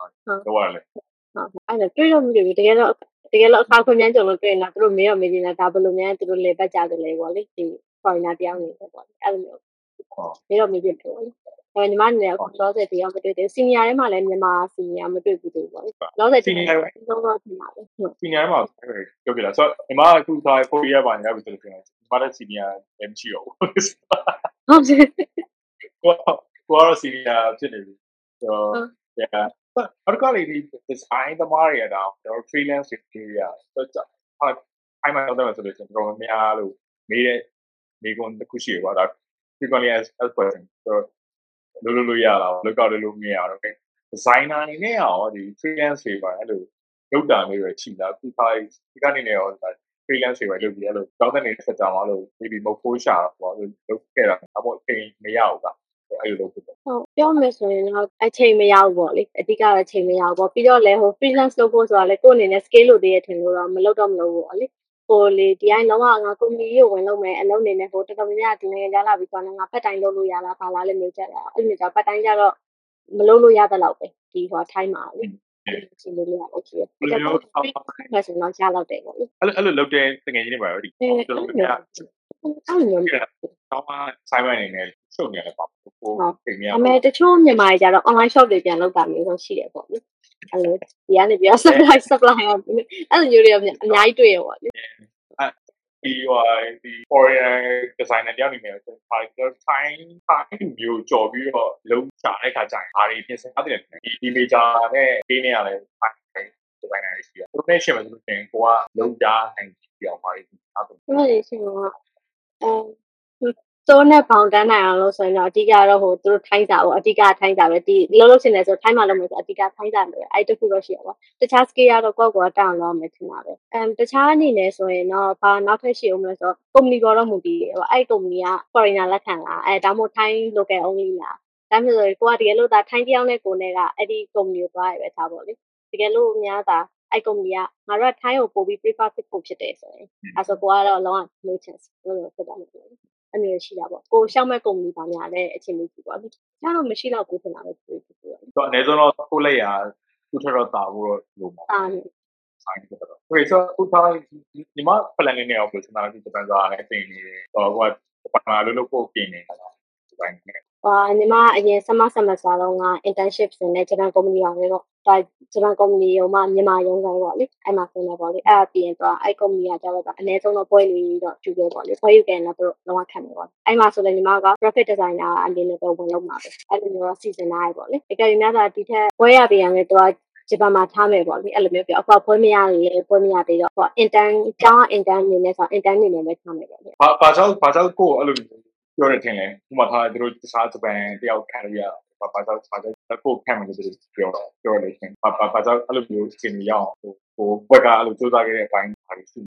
တော့ရတယ်။ဟုတ်အဲ့ဒါတွေ့တော့မတွေ့ဘူးတကယ်တော့ တကယ်တော့အခါခွင့်များကြုံလို့တွေ့ရင်တော့သူတို့မေးတော့မေးနေတာဒါဘယ်လိုများသူတို့လေပတ်ကြတယ်လေပေါ့လေဒီ foreigner တယောက်နေတယ်ပေါ့လေအဲ့လိုမျိုးဟုတ်မေးတော့မေးပြတယ်ပေါ့လေ။အဲညီမညီကအခုလောဆယ်တရားမတွေ့သေးဘူး senior ထဲမှာလည်းမြန်မာ senior မတွေ့ဘူးတေးပေါ့လေ။လောဆယ် senior တော့တော့ဒီမှာပဲဟုတ် senior မှာပြောပြလာဆိုတော့ဒီမှာအခုထား4 year ပါညာပြီဆိုလို့ရှိရင်ဒီမှာလည်း senior လည်းမရှိတော့ဘူးဟုတ်တယ်ကိုကိုကတော့ senior ဖြစ်နေပြီဆိုတော့ yeah ဘာကလေးဒီ design သမားတွေကတော့ကျွန်တော် freelance တွေရဆိုတော့ဟာအိုင်မတော့ဆိုလို့ရှိရင်ကျွန်တော်များလို့မေးတဲ့မိကွန်တစ်ခုရှိရပါတော့ frequently as as question ဆိုတော့လိုလိုလိုရတာလောက်တော့လိုမရတော့ designer အနေနဲ့ရောဒီ freelance တွေပါအဲ့လိုလုပ်တာမျိုးတွေရှိလားဒီခိုင်ဒီကနေနေရော freelance တွေပဲလုပ်ပြီးအဲ့လိုတောင်းတဲ့နေတဲ့ဆက်ကြမှာလို့ maybe မဖို့ရှာပေါ့လုပ်ခဲ့တာအပေါ်အချိန်မရဘူးက အဲ့လိုလုပ်ဖြစ်တယ်ဟုတ်ပြောမယ်ဆိုရင်တော့အချိန်မရဘူးပေါ့လေအဓိကတော့အချိန်မရဘူးပေါ့ပြီးတော့လည်းဟို freelance လုပ်ဖို့ဆိုတာလေကိုယ့်အနေနဲ့ scale လို့တည်းရထင်လို့တော့မလုပ်တော့မလုပ်ဘူးပေါ့လေဟိုလေဒီတိုင်းလုံးဝငါကုမ္ပဏီကိုဝင်လုပ်မယ်အလုပ်နေနဲ့ဟိုတော်တော်များများဒီနိုင်ငံကြားလာပြီးဆိုတော့ငါဖက်တိုင်းလုပ်လို့ရလားဘာလားလည်းမျိုးချက်တာအဲ့လိုမျိုးကြောင့်ဖက်တိုင်းကြတော့မလုပ်လို့ရတဲ့လောက်ပဲဒီဟိုထိုင်းမှာလေဒီလိုလေးရတယ်ကြည့်ရအဲ့တော့ဆိုတော့ကြားလောက်တယ်ပေါ့လေအဲ့လိုအဲ့လိုလုပ်တဲ့တကယ်ကြီးနေပါရောဒီ အဲအဲ့လိုမျိုးအဲ့လိုမျိုးတောင်းမှ Simon အနေနဲ့ရှုပ်နေတယ်ပါပိုကိုအိမ်မြောအမေတချို့မြန်မာတွေကြတော့ online shop တွေပြန်လုပ်တာမျိုးတော့ရှိတယ်ပေါ့လေအဲ့လိုဒီကနေပြီးတော့ supply supply အောင်အဲ့လိုမျိုးတွေအများကြီးတွေ့ရပေါ့လေဒီဟိုဒီ foreign designer တယောက်နေမယ်ဆိုတော့ time time မျိုးကြော်ပြီးတော့လုံးချတဲ့ခါကျရင်အားတွေပြင်ဆင်ထားတယ်ဒီဒီ major နဲ့ဒီနေရာလဲ time designer တွေရှိတယ်သူနဲ့ရှင်းမယ်ဆိုလို့ရှိရင်ကိုကလုံးကြားနိုင်ပြီးအောင်ပါလိမ့်မယ်အဲ့ဒါ။အဲ့ဒီရှင်က အဲတိုးနဲ့ပေါင်တန်းနိုင်အောင်လို့ဆိုရင်တော့ အဓိကတော့ ဟို သူတို့ ထိုင်းစာပေါ့ အဓိကထိုင်းစာပဲ ဒီလုံးလို့ရှင်နေဆို ထိုင်းမှာလုံးမယ်ဆို အဓိက ထိုင်းစာပဲ အဲ့တခုတော့ ရှိရပါတခြား skill ကတော့ ကိုယ့်ကိုယ်တောင်းလို့မယ် ထင်ပါပဲအမ်တခြားအနေနဲ့ ဆိုရင်တော့ ဘာနောက်ထပ် ရှိအောင်မလဲ ဆိုတော့ company ပေါ်တော့ မူတည်တယ်ပေါ့ အဲ့ company က foreigner လက်ခံလားအဲဒါမှမဟုတ် ထိုင်း local only လား ဒါမျိုးဆိုရင်ကိုကတကယ်လို့ဒါထိုင်းတယောက်နဲ့ ကိုနဲ့က အဲ့ဒီ company ကို သွားရပဲ ထားပေါ့လေ တကယ်လို့များတာ အဲ့ company ကငါတို့ကထိုင်းကိုပို့ပြီး prefer ဖြစ်ဖို့ဖြစ်တယ်ဆိုရင်အဲဆိုကိုကတော့လုံးဝ no chance လို့ဖြစ်တာမဟုတ်ဘူးအမျိုးရှိတာပေါ့ကိုရှောက်မဲ့ company ပါများတဲ့အခြေအနေကြီးပေါ့ကျတော့မရှိတော့ဘူးထင်တာပဲသူသူပေါ့တော့အနည်းဆုံးတော့ကိုလိုက်ရသူထတော့တာဖို့တော့လိုမှာအာဆိုင်ဖြစ်တော့ Okay so ခုထားဒီမှာ plan နေနေအောင်ပြောချင်တာဒီဂျပန်စာနဲ့တင်နေတယ်တော့ဟိုကပထမလို့လို့ပို့ပြင်နေတာတော့ဒီပိုင်းနဲ့ ဟာညီမအရင် summer semester တုန်းက internship ဆင်တဲ့ဂျပန် company ပါပဲပေါ့ဒါဂျပန် company ရောမှမြန်မာရုံးဆိုင်ပေါ့လေအဲ့မှာဆင်နေပေါ့လေအဲ့ဒါပြီးရင်တော့အဲ့ company ကကျတော့အနည်းဆုံးတော့ပွဲလူကြီးတော့ကျူခဲ့ပေါ့လေပွဲယူခဲ့ရင်တော့သူတို့လုံးဝခံနေပေါ့အဲ့မှာဆိုလည်းညီမက graphic designer အနေနဲ့တော့ဝင်လုပ်မှာပဲအဲ့လိုမျိုးတော့စီစဉ်ထားရပေါ့လေတကယ်လို့များတာဒီထက်ပွဲရပြန်ရင်လည်းသူကဂျပန်မှာထားမယ်ပေါ့လေအဲ့လိုမျိုးပြောအခုပွဲမရရင်လည်းပွဲမရသေးတော့ဟို intern ကျောင်း intern အနေနဲ့ဆို intern အနေနဲ့ပဲထားမယ်ပေါ့လေဘာဘာကြောင့်ဘာကြောင့်ကိုအဲ့လို ပြောရတဲ့ထင်လဲဥပမာထားသူတို့တခြားဂျပန်တယောက်ခံရဘာဘာကြောင့်ဘာကြောင့်ကိုခံမယ်လို့ပြောတော့ပြောရလို့ရှင်ဘာဘာဘာကြောင့်အဲ့လိုမျိုးရှင်းရအောင်ဟိုဟိုဘက်ကအဲ့လိုစူးစမ်းခဲ့တဲ့အပိုင်းဘာလို့ရှိ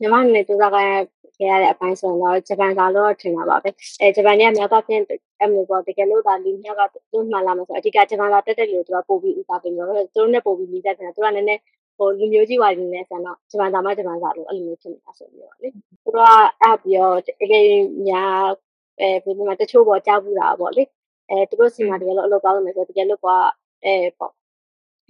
ညီမအနေနဲ့စူးစမ်းခဲ့ရတဲ့အပိုင်းဆိုရင်တော့ဂျပန်စာလို့ထင်တာပါပဲအဲဂျပန်ကများသောအားဖြင့်အဲ့လိုပေါ့တကယ်လို့ဒါလူမျိုးကသူ့မှန်လာမှာဆိုအဓိကဂျပန်စာတက်တက်လို့သူကပို့ပြီးဥစားပေးလို့သူတို့နဲ့ပို့ပြီးမိသက်တယ်သူကလည်းနည်းနည်း ဟိုလူမျိုးကြီးဝါဒီနဲ့ဆန်တော့ဂျပန်စာမှဂျပန်စာလို့အဲ့လိုမျိုးဖြစ်နေတာဆိုပြီးတော့လေသူတို့ကအဲ့ပြီးတော့တကယ်များအဲဘယ်မှာတချို့ပေါ်ကြားဘူးတာပေါ့လေအဲသူတို့စီမှာတကယ်လို့အလုပ်ကောင်းလို့မယ်ဆိုတကယ်လို့ကအဲပေါ့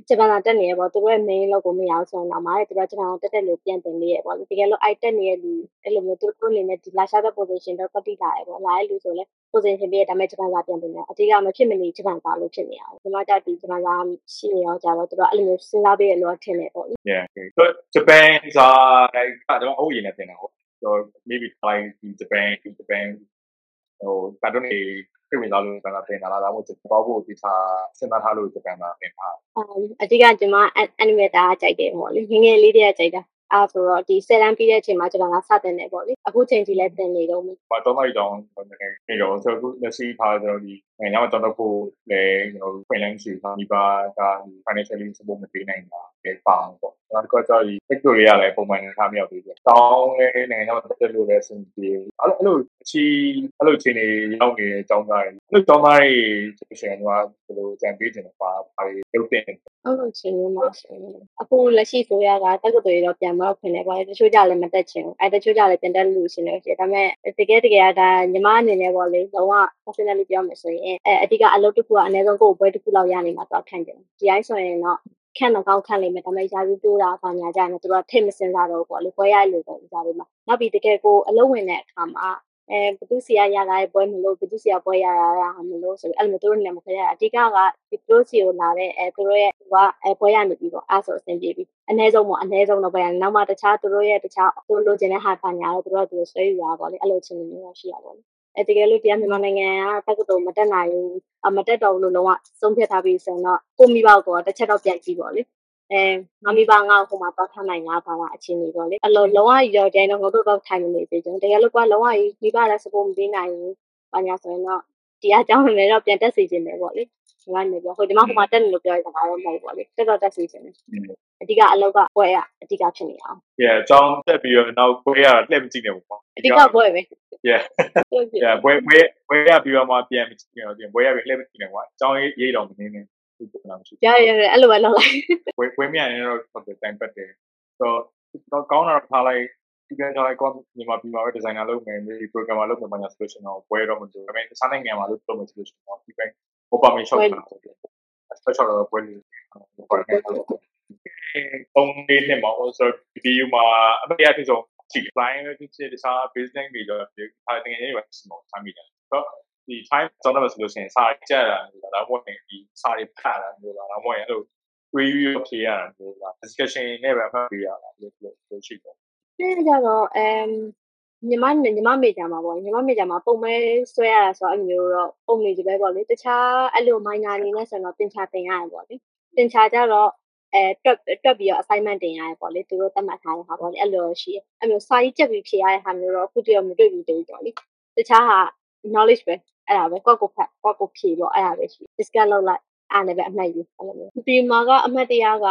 ဂျပန်လာတက်နေရပေါ့သူတို့ရဲ့ main လောက်ကိုမရအောင်ဆိုရင်တော့မားတယ်သူတို့ဂျပန်တက်တက်လို့ပြန်တင်နေရပေါ့တကယ်လို့ i တက်နေတဲ့လူအဲ့လိုမျိုးသူတို့အနေနဲ့ဒီလာရှာတဲ့ position တော့ပတ်တိလာရပေါ့လာတဲ့လူဆိုလဲ position ပြည့်ဒါပေမဲ့ဂျပန်စာပြန်တင်တယ်အဓိကမဖြစ်မနေဂျပန်စာလို့ဖြစ်နေအောင်ဒီမှာတက်ဒီဂျပန်စာရှိနေအောင်ကြတော့သူတို့အဲ့လိုမျိုးစဉ်းစားပေးရလို့ထင်တယ်ပေါ့ Yeah. So Japan စာကတော့အဟုတ်ရင်လည်းတင်တာဟုတ် So maybe like Japan Japan ဟို ကတော့နေပြဝင်လာလို့ကျွန်တော်တင်လာတာမို့ကျွန်တော်ဖို့ဒီစာစဉ်းစားထားလို့ဂျပန်မှာတင်ထားအဓိကကျွန်မ animator ကြိုက်တယ်ပေါ့လေငငယ်လေးတည်းကကြိုက်တာအဲဆိုတော့ဒီ7တန်းပြီးတဲ့အချိန်မှာကျွန်တော်ကစတင်နေပေါ့လေအခုချိန်ကြီးလည်းတင်နေတော့ဘူးဘာတော့လိုက်တော့နေတော့ဆိုတော့လက်ရှိထားတော့ဒီ ငယ်ညောင်းတော့ဖို့လည်းကျွန်တော် finance ရှိတာဒီပါက financially support မပေးနိုင်တာလေပေါင်းပေါ့ကျွန်တော်ကတော့ဒီ sector လေးရလည်းပုံမှန်ထားမြောက်ပြီးတောင်းလည်းငယ်ညောင်းတက်လို့လည်းအဆင်ပြေအဲ့လိုအဲ့လိုအချီအဲ့လိုချိန်နေရောက်နေတဲ့အကြောင်းသားတွေအဲ့လိုအကြောင်းသားတွေဆိုရှင်ကဘယ်လိုကြံပေးနေလဲပါဘာတွေလုပ်တင်ဟုတ်လို့ချင်းလို့မဆိုရင်အခုလက်ရှိဆိုရကတက္ကသိုလ်ရောပြန်မတော့ခင်နေပေါ့လေတချို့ကြလည်းမတက်ချင်ဘူးအဲတချို့ကြလည်းပြန်တက်လို့ရှင်လို့ရှိတယ်ဒါပေမဲ့တကယ်တကယ်ကဒါညီမအနေနဲ့ပေါ့လေလုံးဝ personally ပြောမယ်ဆိုရင်အဲအဓိကအလုပ်တစ်ခုကအနည်းဆုံးကိုယ်ပွဲတစ်ခုလောက်ရနေမှာတော့ခံတယ်ဒီအိုင်းဆိုရင်တော့ခန့်တော့ကောင်းခန့်လိမ့်မယ်ဒါပေမဲ့ယာပြီးတိုးတာဘာညာကြရင်သူတို့ထိတ်မစင်စားတော့ပေါ့လေပွဲရလို့ပေါ့ဒီစားလေးမှာနောက်ပြီးတကယ်ကိုအလုပ်ဝင်တဲ့အခါမှာအဲဘသူစီရရလာတဲ့ပွဲမလို့ဘသူစီရပွဲရရတာမလို့ဆိုပြီးအဲ့လိုမျိုးသူတို့နေမခွဲရအဓိကကဒီသူတို့စီကိုလာတဲ့အဲသူတို့ရဲ့ဟိုကအဲပွဲရနေပြီးတော့အားဆိုအဆင်ပြေပြီးအနည်းဆုံးပေါ့အနည်းဆုံးတော့ပွဲရနောက်မှတခြားသူတို့ရဲ့တခြားသူတို့လိုချင်တဲ့ဟာပါညာတော့သူတို့ကသူတို့ဆွဲယူတာပေါ့လေအဲ့လိုချင်းမျိုးရှိရပါဘူး အဲတကယ်လို့တရားမြန်မာနိုင်ငံကတက္ကသိုလ်မတက်နိုင်ဘူးအမတက်တော့ဘူးလို့လုံးဝဆုံးဖြတ်ထားပြီးဆိုရင်တော့ကိုမိဘကောတစ်ချက်တော့ပြန်ကြည့်ပေါ့လေအဲငါမိဘငါ့ကိုဟိုမှာတော့ထားနိုင်ငါပါလားအချင်းကြီးပေါ့လေအဲ့လိုလုံးဝရော်တိုင်းတော့ငါတို့တော့ထိုင်မနေသေးဘူးတကယ်လို့ကလုံးဝမိဘလည်း support မပေးနိုင်ဘူးဘာညာဆိုရင်တော့တရားကြောင်းလည်းတော့ပြန်တက်စီခြင်းပဲပေါ့လေဒီကနေပြောဟိုဒီမှာဟိုမှာတက်နေလို့ပြောရတာတော့မဟုတ်ပါဘူးတက်တော့တက်စီခြင်းအဓိကအလောက်ကပွဲရအဓိကဖြစ်နေအောင် Yeah အကြောင်းတက်ပြီးတော့နောက်ပွဲရလှည့်မကြည့်နေဘူးပေါ့အဓိကပွဲပဲ Yeah Yeah ပွဲပွဲပွဲရပြီးတော့မှပြန်မကြည့်နေတော့ပွဲရပြီးလှည့်မကြည့်နေကွာအကြောင်းရေးတော့မနေနဲ့သူကလည်းမရှိရရရအဲ့လိုပဲလုပ်လိုက်ပွဲပွဲမြန်နေတော့ဟုတ်တယ်တိုင်ပတ်တယ်ဆိုတော့ကောင်းတာထားလိုက်ဒီကနေ့ကောညီမပြီးမှာပဲ designer လုပ်မယ်ဒီ programmer လုပ်မယ်ညာ solution တော့ပွဲတော့မကြည့်ဒါပေမဲ့စားနိုင်ငံမှာလုပ်လို့မယ် solution တော့ဒီပိုင်း open shop တာ special တော့ပွဲလို့ပုံလေးနဲ့မှာဆိုဒီမှာအမေရတဲ့ဆုံး ဒီ client ဖြစ်တဲ့တခြား business တွေတော့ဒီအားတင်နေပါစမောဆမ်းမိတယ်ဆိုတော့ဒီဒီ time ကျောင်းတက်မယ်ဆိုလို့ရှိရင်စာကြက်တာမျိုးလားဒါမှမဟုတ်ဒီစာတွေဖတ်တာမျိုးလားဒါမှမဟုတ်အဲ့လိုတွေးပြီးဖြေရတာမျိုးလား discussion နဲ့ပဲဖတ်ပြီးရတာလို့လို့ရှိတယ်အဲ့ကြတော့အမ်ညီမနဲ့ညီမမေဂျာမှာပေါ့ညီမမေဂျာမှာပုံမဲဆွဲရတာဆိုတော့အဲ့လိုမျိုးတော့ပုံနေကြပဲပေါ့လေတခြားအဲ့လို minor အနေနဲ့ဆိုတော့တင်ချာတင်ရတယ်ပေါ့လေတင်ချာကြတော့ အဲတွက်တွက်ပြီးတော့ assignment တင်ရတယ်ပေါ့လေသူတို့သတ်မှတ်ထားတဲ့ဟာပေါ့လေအဲ့လိုရှိရအဲ့လိုစာရေးချက်ပြီးဖြေရတဲ့ဟာမျိုးတော့အခုတည်းကမတွေ့ဘူးတူပေါ့လေတခြားဟာ knowledge ပဲအဲ့ဒါပဲကော့ကိုဖတ်ကော့ကိုဖြေပေါ့အဲ့ဒါပဲရှိ discuss လုပ်လိုက်အားလည်းပဲအမှတ်ယူအဲ့လိုမျိုးဒီမှာကအမှတ်တရားက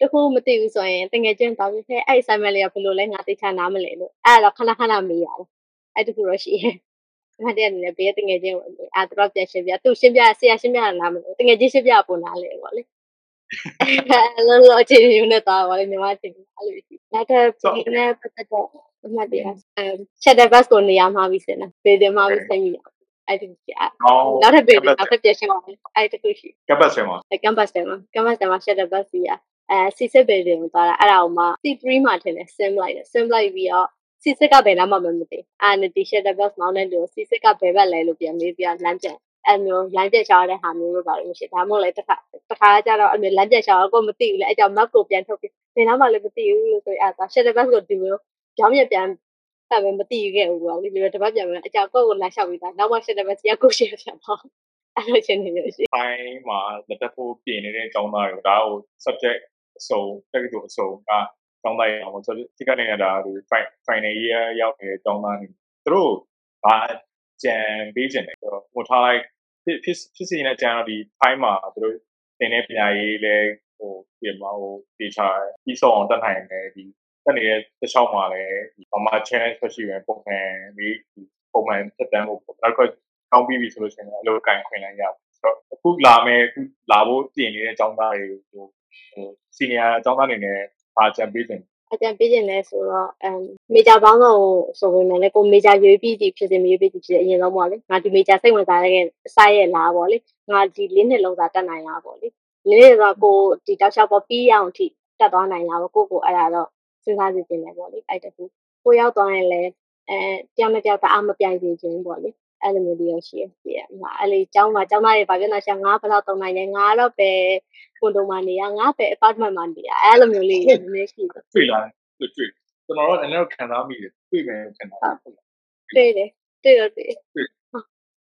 တခုမသိဘူးဆိုရင်တကယ်ချင်းပါပြီခဲအဲ့ assignment လေးကဘယ်လိုလဲငါသိချာနားမလဲလို့အဲ့ဒါတော့ခဏခဏမေးရတယ်အဲ့တခုတော့ရှိရဲ့အမှတ်တရားအနေနဲ့ဘေးတကယ်ချင်းအဲ့တော့ပြန်ရှင်းပြသူရှင်းပြဆရာရှင်းပြတာနားမလဲတကယ်ချင်းရှင်းပြပုံနားလဲပေါ့လေအဲ့ လိုလိုချင်းယူနေတာပါလေညီမချင်းအဲ့လိုရှိနောက်ထပ်ဒီနေ့ပတ်သက်တော့အမှတ်တရားအဲ shadow bus ကိုနေရာမှာပြီးစင်တာဘေးတင်မှာပြီးစိတ်မိရအဲ့ဒီအဲ့အော်နောက်ထပ်ဘေးတင်နောက်ထပ်ပြန်ရှင်းပါမယ်အဲ့တခုရှိ campus ထဲမှာ campus ထဲမှာ campus ထဲမှာ shadow bus ကြီးอ่ะအဲ C6 building ကိုသွားတာအဲ့ဒါကိုမှ C3 မှာထင်တယ် sim လိုက်တယ် sim လိုက်ပြီးတော့ C6 ကဘယ်နားမှမမသိအဲ့ဒါဒီ shadow bus မောင်းတဲ့လူ C6 ကဘယ်ဘက်လဲလို့ပြန်မေးပြလမ်းပြန် အဲ့မျိုးလမ်းပြချတဲ့ဟာမျိုးလို့ပါလို့ရှိဒါမှမဟုတ်လေတစ်ခါတစ်ခါကျတော့အဲ့မျိုးလမ်းပြချတော့ကိုမသိဘူးလေအဲ့ကြောင့် map ကိုပြန်ထုတ်ပြီးဘယ်နားမှလည်းမသိဘူးလို့ဆိုရင်အဲ့ဒါ shadow bus ကိုဒီမျိုးကြောင်းရပြန်အဲ့ပဲမသိခဲ့ဘူးပေါ့လေဒီလိုတစ်ပတ်ပြန်မယ်အကြောင်းကိုကိုလမ်းလျှောက်ပြီးသားနောက်မှ shadow bus ကကိုရှင်းပြန်ပါအဲ့လိုချင်းနေလို့ရှိ time မှာလက်တက်ဖို့ပြင်နေတဲ့အကြောင်းသားတွေကိုဒါကို subject အစုံတက္ကသိုလ်အစုံကကျောင်းသားရအောင်ဆိုဒီကနေဒါဒီ final year ရောက်နေတဲ့အကြောင်းသားတွေသူတို့ဘာကြံပေးခြင်းလဲဆိုတော့ဟိုထားလိုက် ဖြစ်ဖြစ်ဖြစ်စီနေတဲ့ကြံတော့ဒီ time မှာသူတို့သင်တဲ့ပညာရေးလဲဟိုပြင်မဟိုတေချာပြီးဆုံးအောင်တက်နိုင်တယ်ဒီတက်နေတဲ့တစ်ချောင်းမှာလည်းဒီဘာမှ challenge မရှိရင်ပုံမှန်ဒီပုံမှန်တက်တန်းဖို့နောက်ကကောင်းပြီးပြီဆိုလို့ရှိရင်အလုပ်ကိုင်ခွင့်လည်းရပါဆိုတော့အခုလာမယ်အခုလာဖို့ပြင်နေတဲ့အကြောင်းသားတွေဟိုဟို senior အကြောင်းသားတွေနဲ့ပါကြံပေးတယ် အကြံပေးခြင်းလဲဆိုတော့အမ်မေဂျာဘောင်းတော့ဆိုပေမဲ့လည်းကိုမေဂျာရွေးပြီးဒီဖြစ်စေမရွေးပြီးဒီဖြစ်စေအရင်ဆုံးပေါ့လေငါဒီမေဂျာစိတ်ဝင်စားတဲ့စာရဲ့လားပေါ့လေငါဒီလေးနှစ်လုံးစာတက်နိုင်လားပေါ့လေလေးနှစ်ဆိုကိုဒီတောက်လျှောက်ပေါ်ပြီးအောင်အထိတက်သွားနိုင်လားပေါ့ကိုကိုအဲ့ဒါတော့စဉ်းစားကြည့်တင်တယ်ပေါ့လေအဲ့တခုကိုရောက်သွားရင်လည်းအဲတယောက်နဲ့တယောက်တအားမပြိုင်စေခြင်းပေါ့လေ အဲ့လိုမျိုးလေးရရှိရပြရမှာအဲ့လေကျောင်းမှာကျောင်းသားတွေဘာပြောနေရှာငါဘယ်လောက်တုံးနိုင်လဲငါတော့ပဲကွန်ဒိုမှာနေရငါပဲ apartment မှာနေရအဲ့လိုမျိုးလေးနည်းနည်းရှိတယ်တွေ့လာတယ်တွေ့ကျွန်တော်တော့နည်းနည်းခံစားမိတယ်တွေ့မယ်ခံစားဟုတ်တွေ့တယ်တွေ့တော့တွေ့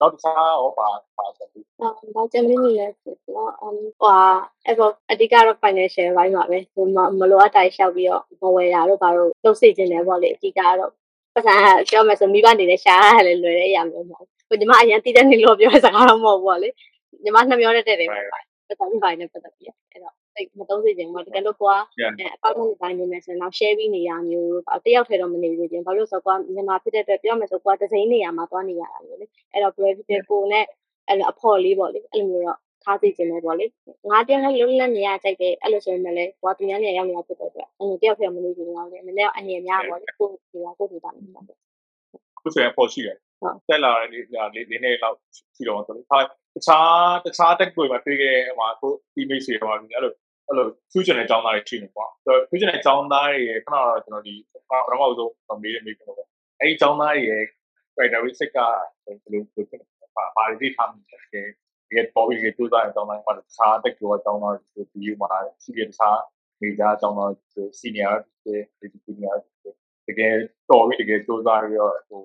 နောက်တစ်ခါရောပါပါတယ်။နောက်ကျမင်းကြီးလည်းဆိုတော့အမ်ဟွာအဲ့တော့အဓိကတော့ financial ဘိုင်းပါပဲ။မလိုအပ်တိုင်းရှောက်ပြီးတော့မဝယ်တာတော့ဘာလို့လုပ်စေချင်တယ်ပေါ့လေအဓိကတော့ ပတ်စံပြောမယ်ဆိုမိဘအနေနဲ့ရှာရလည်းလွယ်တဲ့အရာမျိုးမဟုတ်ဘူးဟိုညီမအရင်တည်တဲ့နေလို့ပြောတဲ့စကားတော့မဟုတ်ဘူးပေါ့လေညီမနှမျောတဲ့တဲ့တယ်ပေါ့ပတ်စံဘိုင်းနဲ့ပတ်သက်ပြီးအဲ့တော့စိတ်မသုံးစေခြင်းပေါ့တကယ်လို့ကွာအဲအပေါက်နဲ့ပိုင်းနေမယ်ဆိုရင်တော့ share ပြီးနေရမျိုးပေါ့တယောက်ထဲတော့မနေသေးခြင်းဘာလို့လဲဆိုတော့ကွာမြန်မာဖြစ်တဲ့အတွက်ပြောမယ်ဆိုကွာတစ်စိမ်းနေရာမှာသွားနေရတာမျိုးလေအဲ့တော့ brave ကိုနဲ့အဲ့လိုအဖော်လေးပေါ့လေအဲ့လိုမျိုးတော့ ထားသိခြင်းပဲပေါ့လေငါတယောက်လည်းလုံးလက်နေရကြိုက်တယ်အဲ့လိုဆိုရင်လည်းကွာသူများနေရာရောက်နေတာဖြစ်တဲ့အတွက်အဲ့လိုတယောက်ထဲမနေဘူးတော့လေမနေ့ကအငြင်းများပေါ့လေကိုဒီကကိုဒီတာနေပေါ့ ခုဆိုရင်ပေါ်ရှိတယ်တက်လာတဲ့လေးလေးနေ့လောက်ရှိတော့ဆိုတော့တခြားတခြားတက်ကိုမှတွေ့ခဲ့ဟိုကို image တွေဟိုအဲ့လိုအဲ့လို future နဲ့ចောင်းသားတွေရှိနေပေါ့ဆိုတော့ future နဲ့ចောင်းသားတွေခဏတော့ကျွန်တော်ဒီပထမဆုံးမေးမေးပြောတယ်အဲ့ဒီចောင်းသားတွေရဲ့ characteristic ကဘယ်လိုဖြစ်လဲပါပါလိထားမှတယ် ဒီပေါ်ပြီးကြိုးစားတဲ့အကြောင်းတိုင်းမှာတခြားတက်ကျော်အကြောင်းတော့ဒီဗီဒီယိုမှာရှိတဲ့တခြားနေကြအကြောင်းတော့စီနီယာတွေဒီပညာတကယ်တော်ပြီးတကယ်ကြိုးစားပြီးတော့ဟို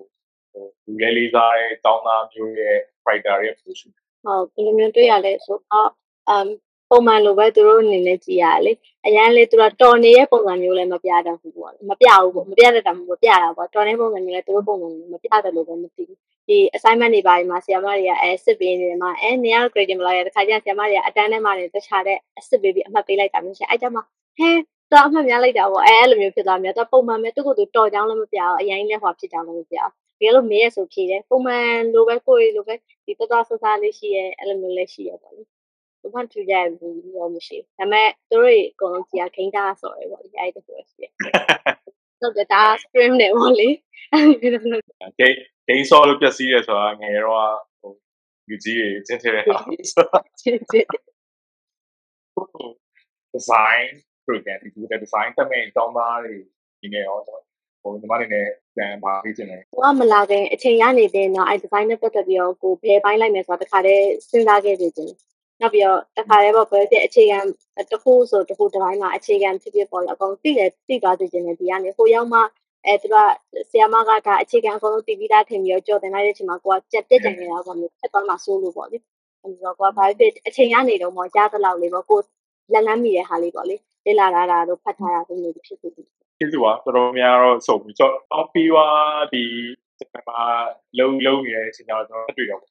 လူရဲလေးစားတဲ့တောင်းသားမျိုးရဲ့ fighter ရဲ့ position ဟုတ်ဒီလိုမျိုးတွေ့ရလဲဆိုတော့ um ပုံမှန်လိုပဲသူတို့အနေနဲ့ကြည်ရလေအရန်လေသူကတော်နေတဲ့ပုံစံမျိုးလည်းမပြတတ်ဘူးပေါ့မပြဘူးပေါ့မပြတတ်တာမပြတာပေါ့တော်နေပုံစံမျိုးလည်းသူတို့ပုံစံမျိုးမပြတယ်လို့ပဲမသိဘူးဒီ assignment တွေပိုင်းမှာဆရာမတွေကအဲစစ်ပေးနေတယ်မှာအဲနေရာ grading မလာရတခါကျဆရာမတွေကအတန်းထဲမှာနေတခြားတဲ့အစစ်ပေးပြီးအမှတ်ပေးလိုက်တာမျိုးရှိအဲကြမှာဟဲတော့အမှတ်များလိုက်တာပေါ့အဲအဲ့လိုမျိုးဖြစ်သွားမျိုးတော့ပုံမှန်ပဲသူ့ကိုယ်သူတော်ကြောင်းလည်းမပြအောင်အရင်လည်းဟောဖြစ်ကြောင်းလည်းမပြအောင်ဒီလိုမေးရဆိုဖြေတယ်ပုံမှန်လိုပဲကိုယ်လိုပဲဒီတော်တော်ဆဆလေးရှိရဲအဲ့လိုမျိုးလည်းရှိရပေါ့လေ ဘာမှထူကြဘူးတော့မရှိဒါပေမဲ့သူတို့အကုန်လုံးကြီးခိန်းတာဆိုရပေါ့ဒီအဲ့ဒါဆိုရှိရဟုတ်တယ်ဒါ stream နေပေါ့လေအဲ့လိုမျိုးဂိမ်းဂိမ်းဆော့လို့ပြည့်စည်ရဲဆိုတာငယ်တော့ဟိုလူကြီးတွေကျင်းထဲတဲ့ဟာချင်းချင်း design program ဒီ design တမင်တောင်းသားတွေဒီနေ့ရောဟိုညီမအနေနဲ့ပြန်ပါပြီးတင်တယ်ကိုကမလာခင်အချိန်ရနေတဲ့တော့အဲ design နဲ့ပတ်သက်ပြီးတော့ကိုဘယ်ပိုင်းလိုက်မယ်ဆိုတာတခါတည်းစဉ်းစားခဲ့သေးတယ် နောက်ပြီးတော့တခါတည်းပေါ့ဘယ်ဖြစ်အခြေခံတစ်ခုဆိုတစ်ခုတစ်ပိုင်းမှာအခြေခံဖြစ်ဖြစ်ပေါ်လာအကုန်သိတယ်သိသွားစေချင်တယ်ဒီကနေဟိုရောက်မှအဲသူကဆီယမကဒါအခြေခံအကုန်လုံးတည်ပြီးသားထင်ပြီးတော့ကြော်တင်လိုက်တဲ့အချိန်မှာကိုကကြက်တက်ကြံနေတာပေါ့မျိုးဖြစ်သွားမှစိုးလို့ပေါ့လေအဲဒီတော့ကိုကဘာဖြစ်အချိန်ရနေတော့မှကြားသလောက်လေးပေါ့ကိုလက်လန်းမိတဲ့ဟာလေးပေါ့လေလေ့လာတာတို့ဖတ်ထားတာတို့မျိုးဖြစ်ဖြစ်ကျေးဇူးပါတော်တော်များတော့စုံပြီးတော့အော်ပီဝါဒီစက်မှာလုံးလုံးနေတဲ့အချိန်ကျတော့ကျွန်တော်တွေ့တော့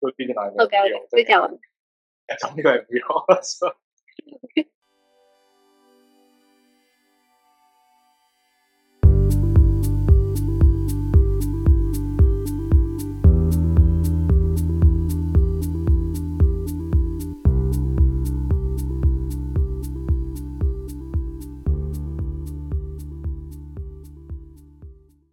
သူသိနေတာဟုတ်ကဲ့ဟုတ်ကဲ့သိကြပါ အဲ့ဒါမျိုးပြီးတော့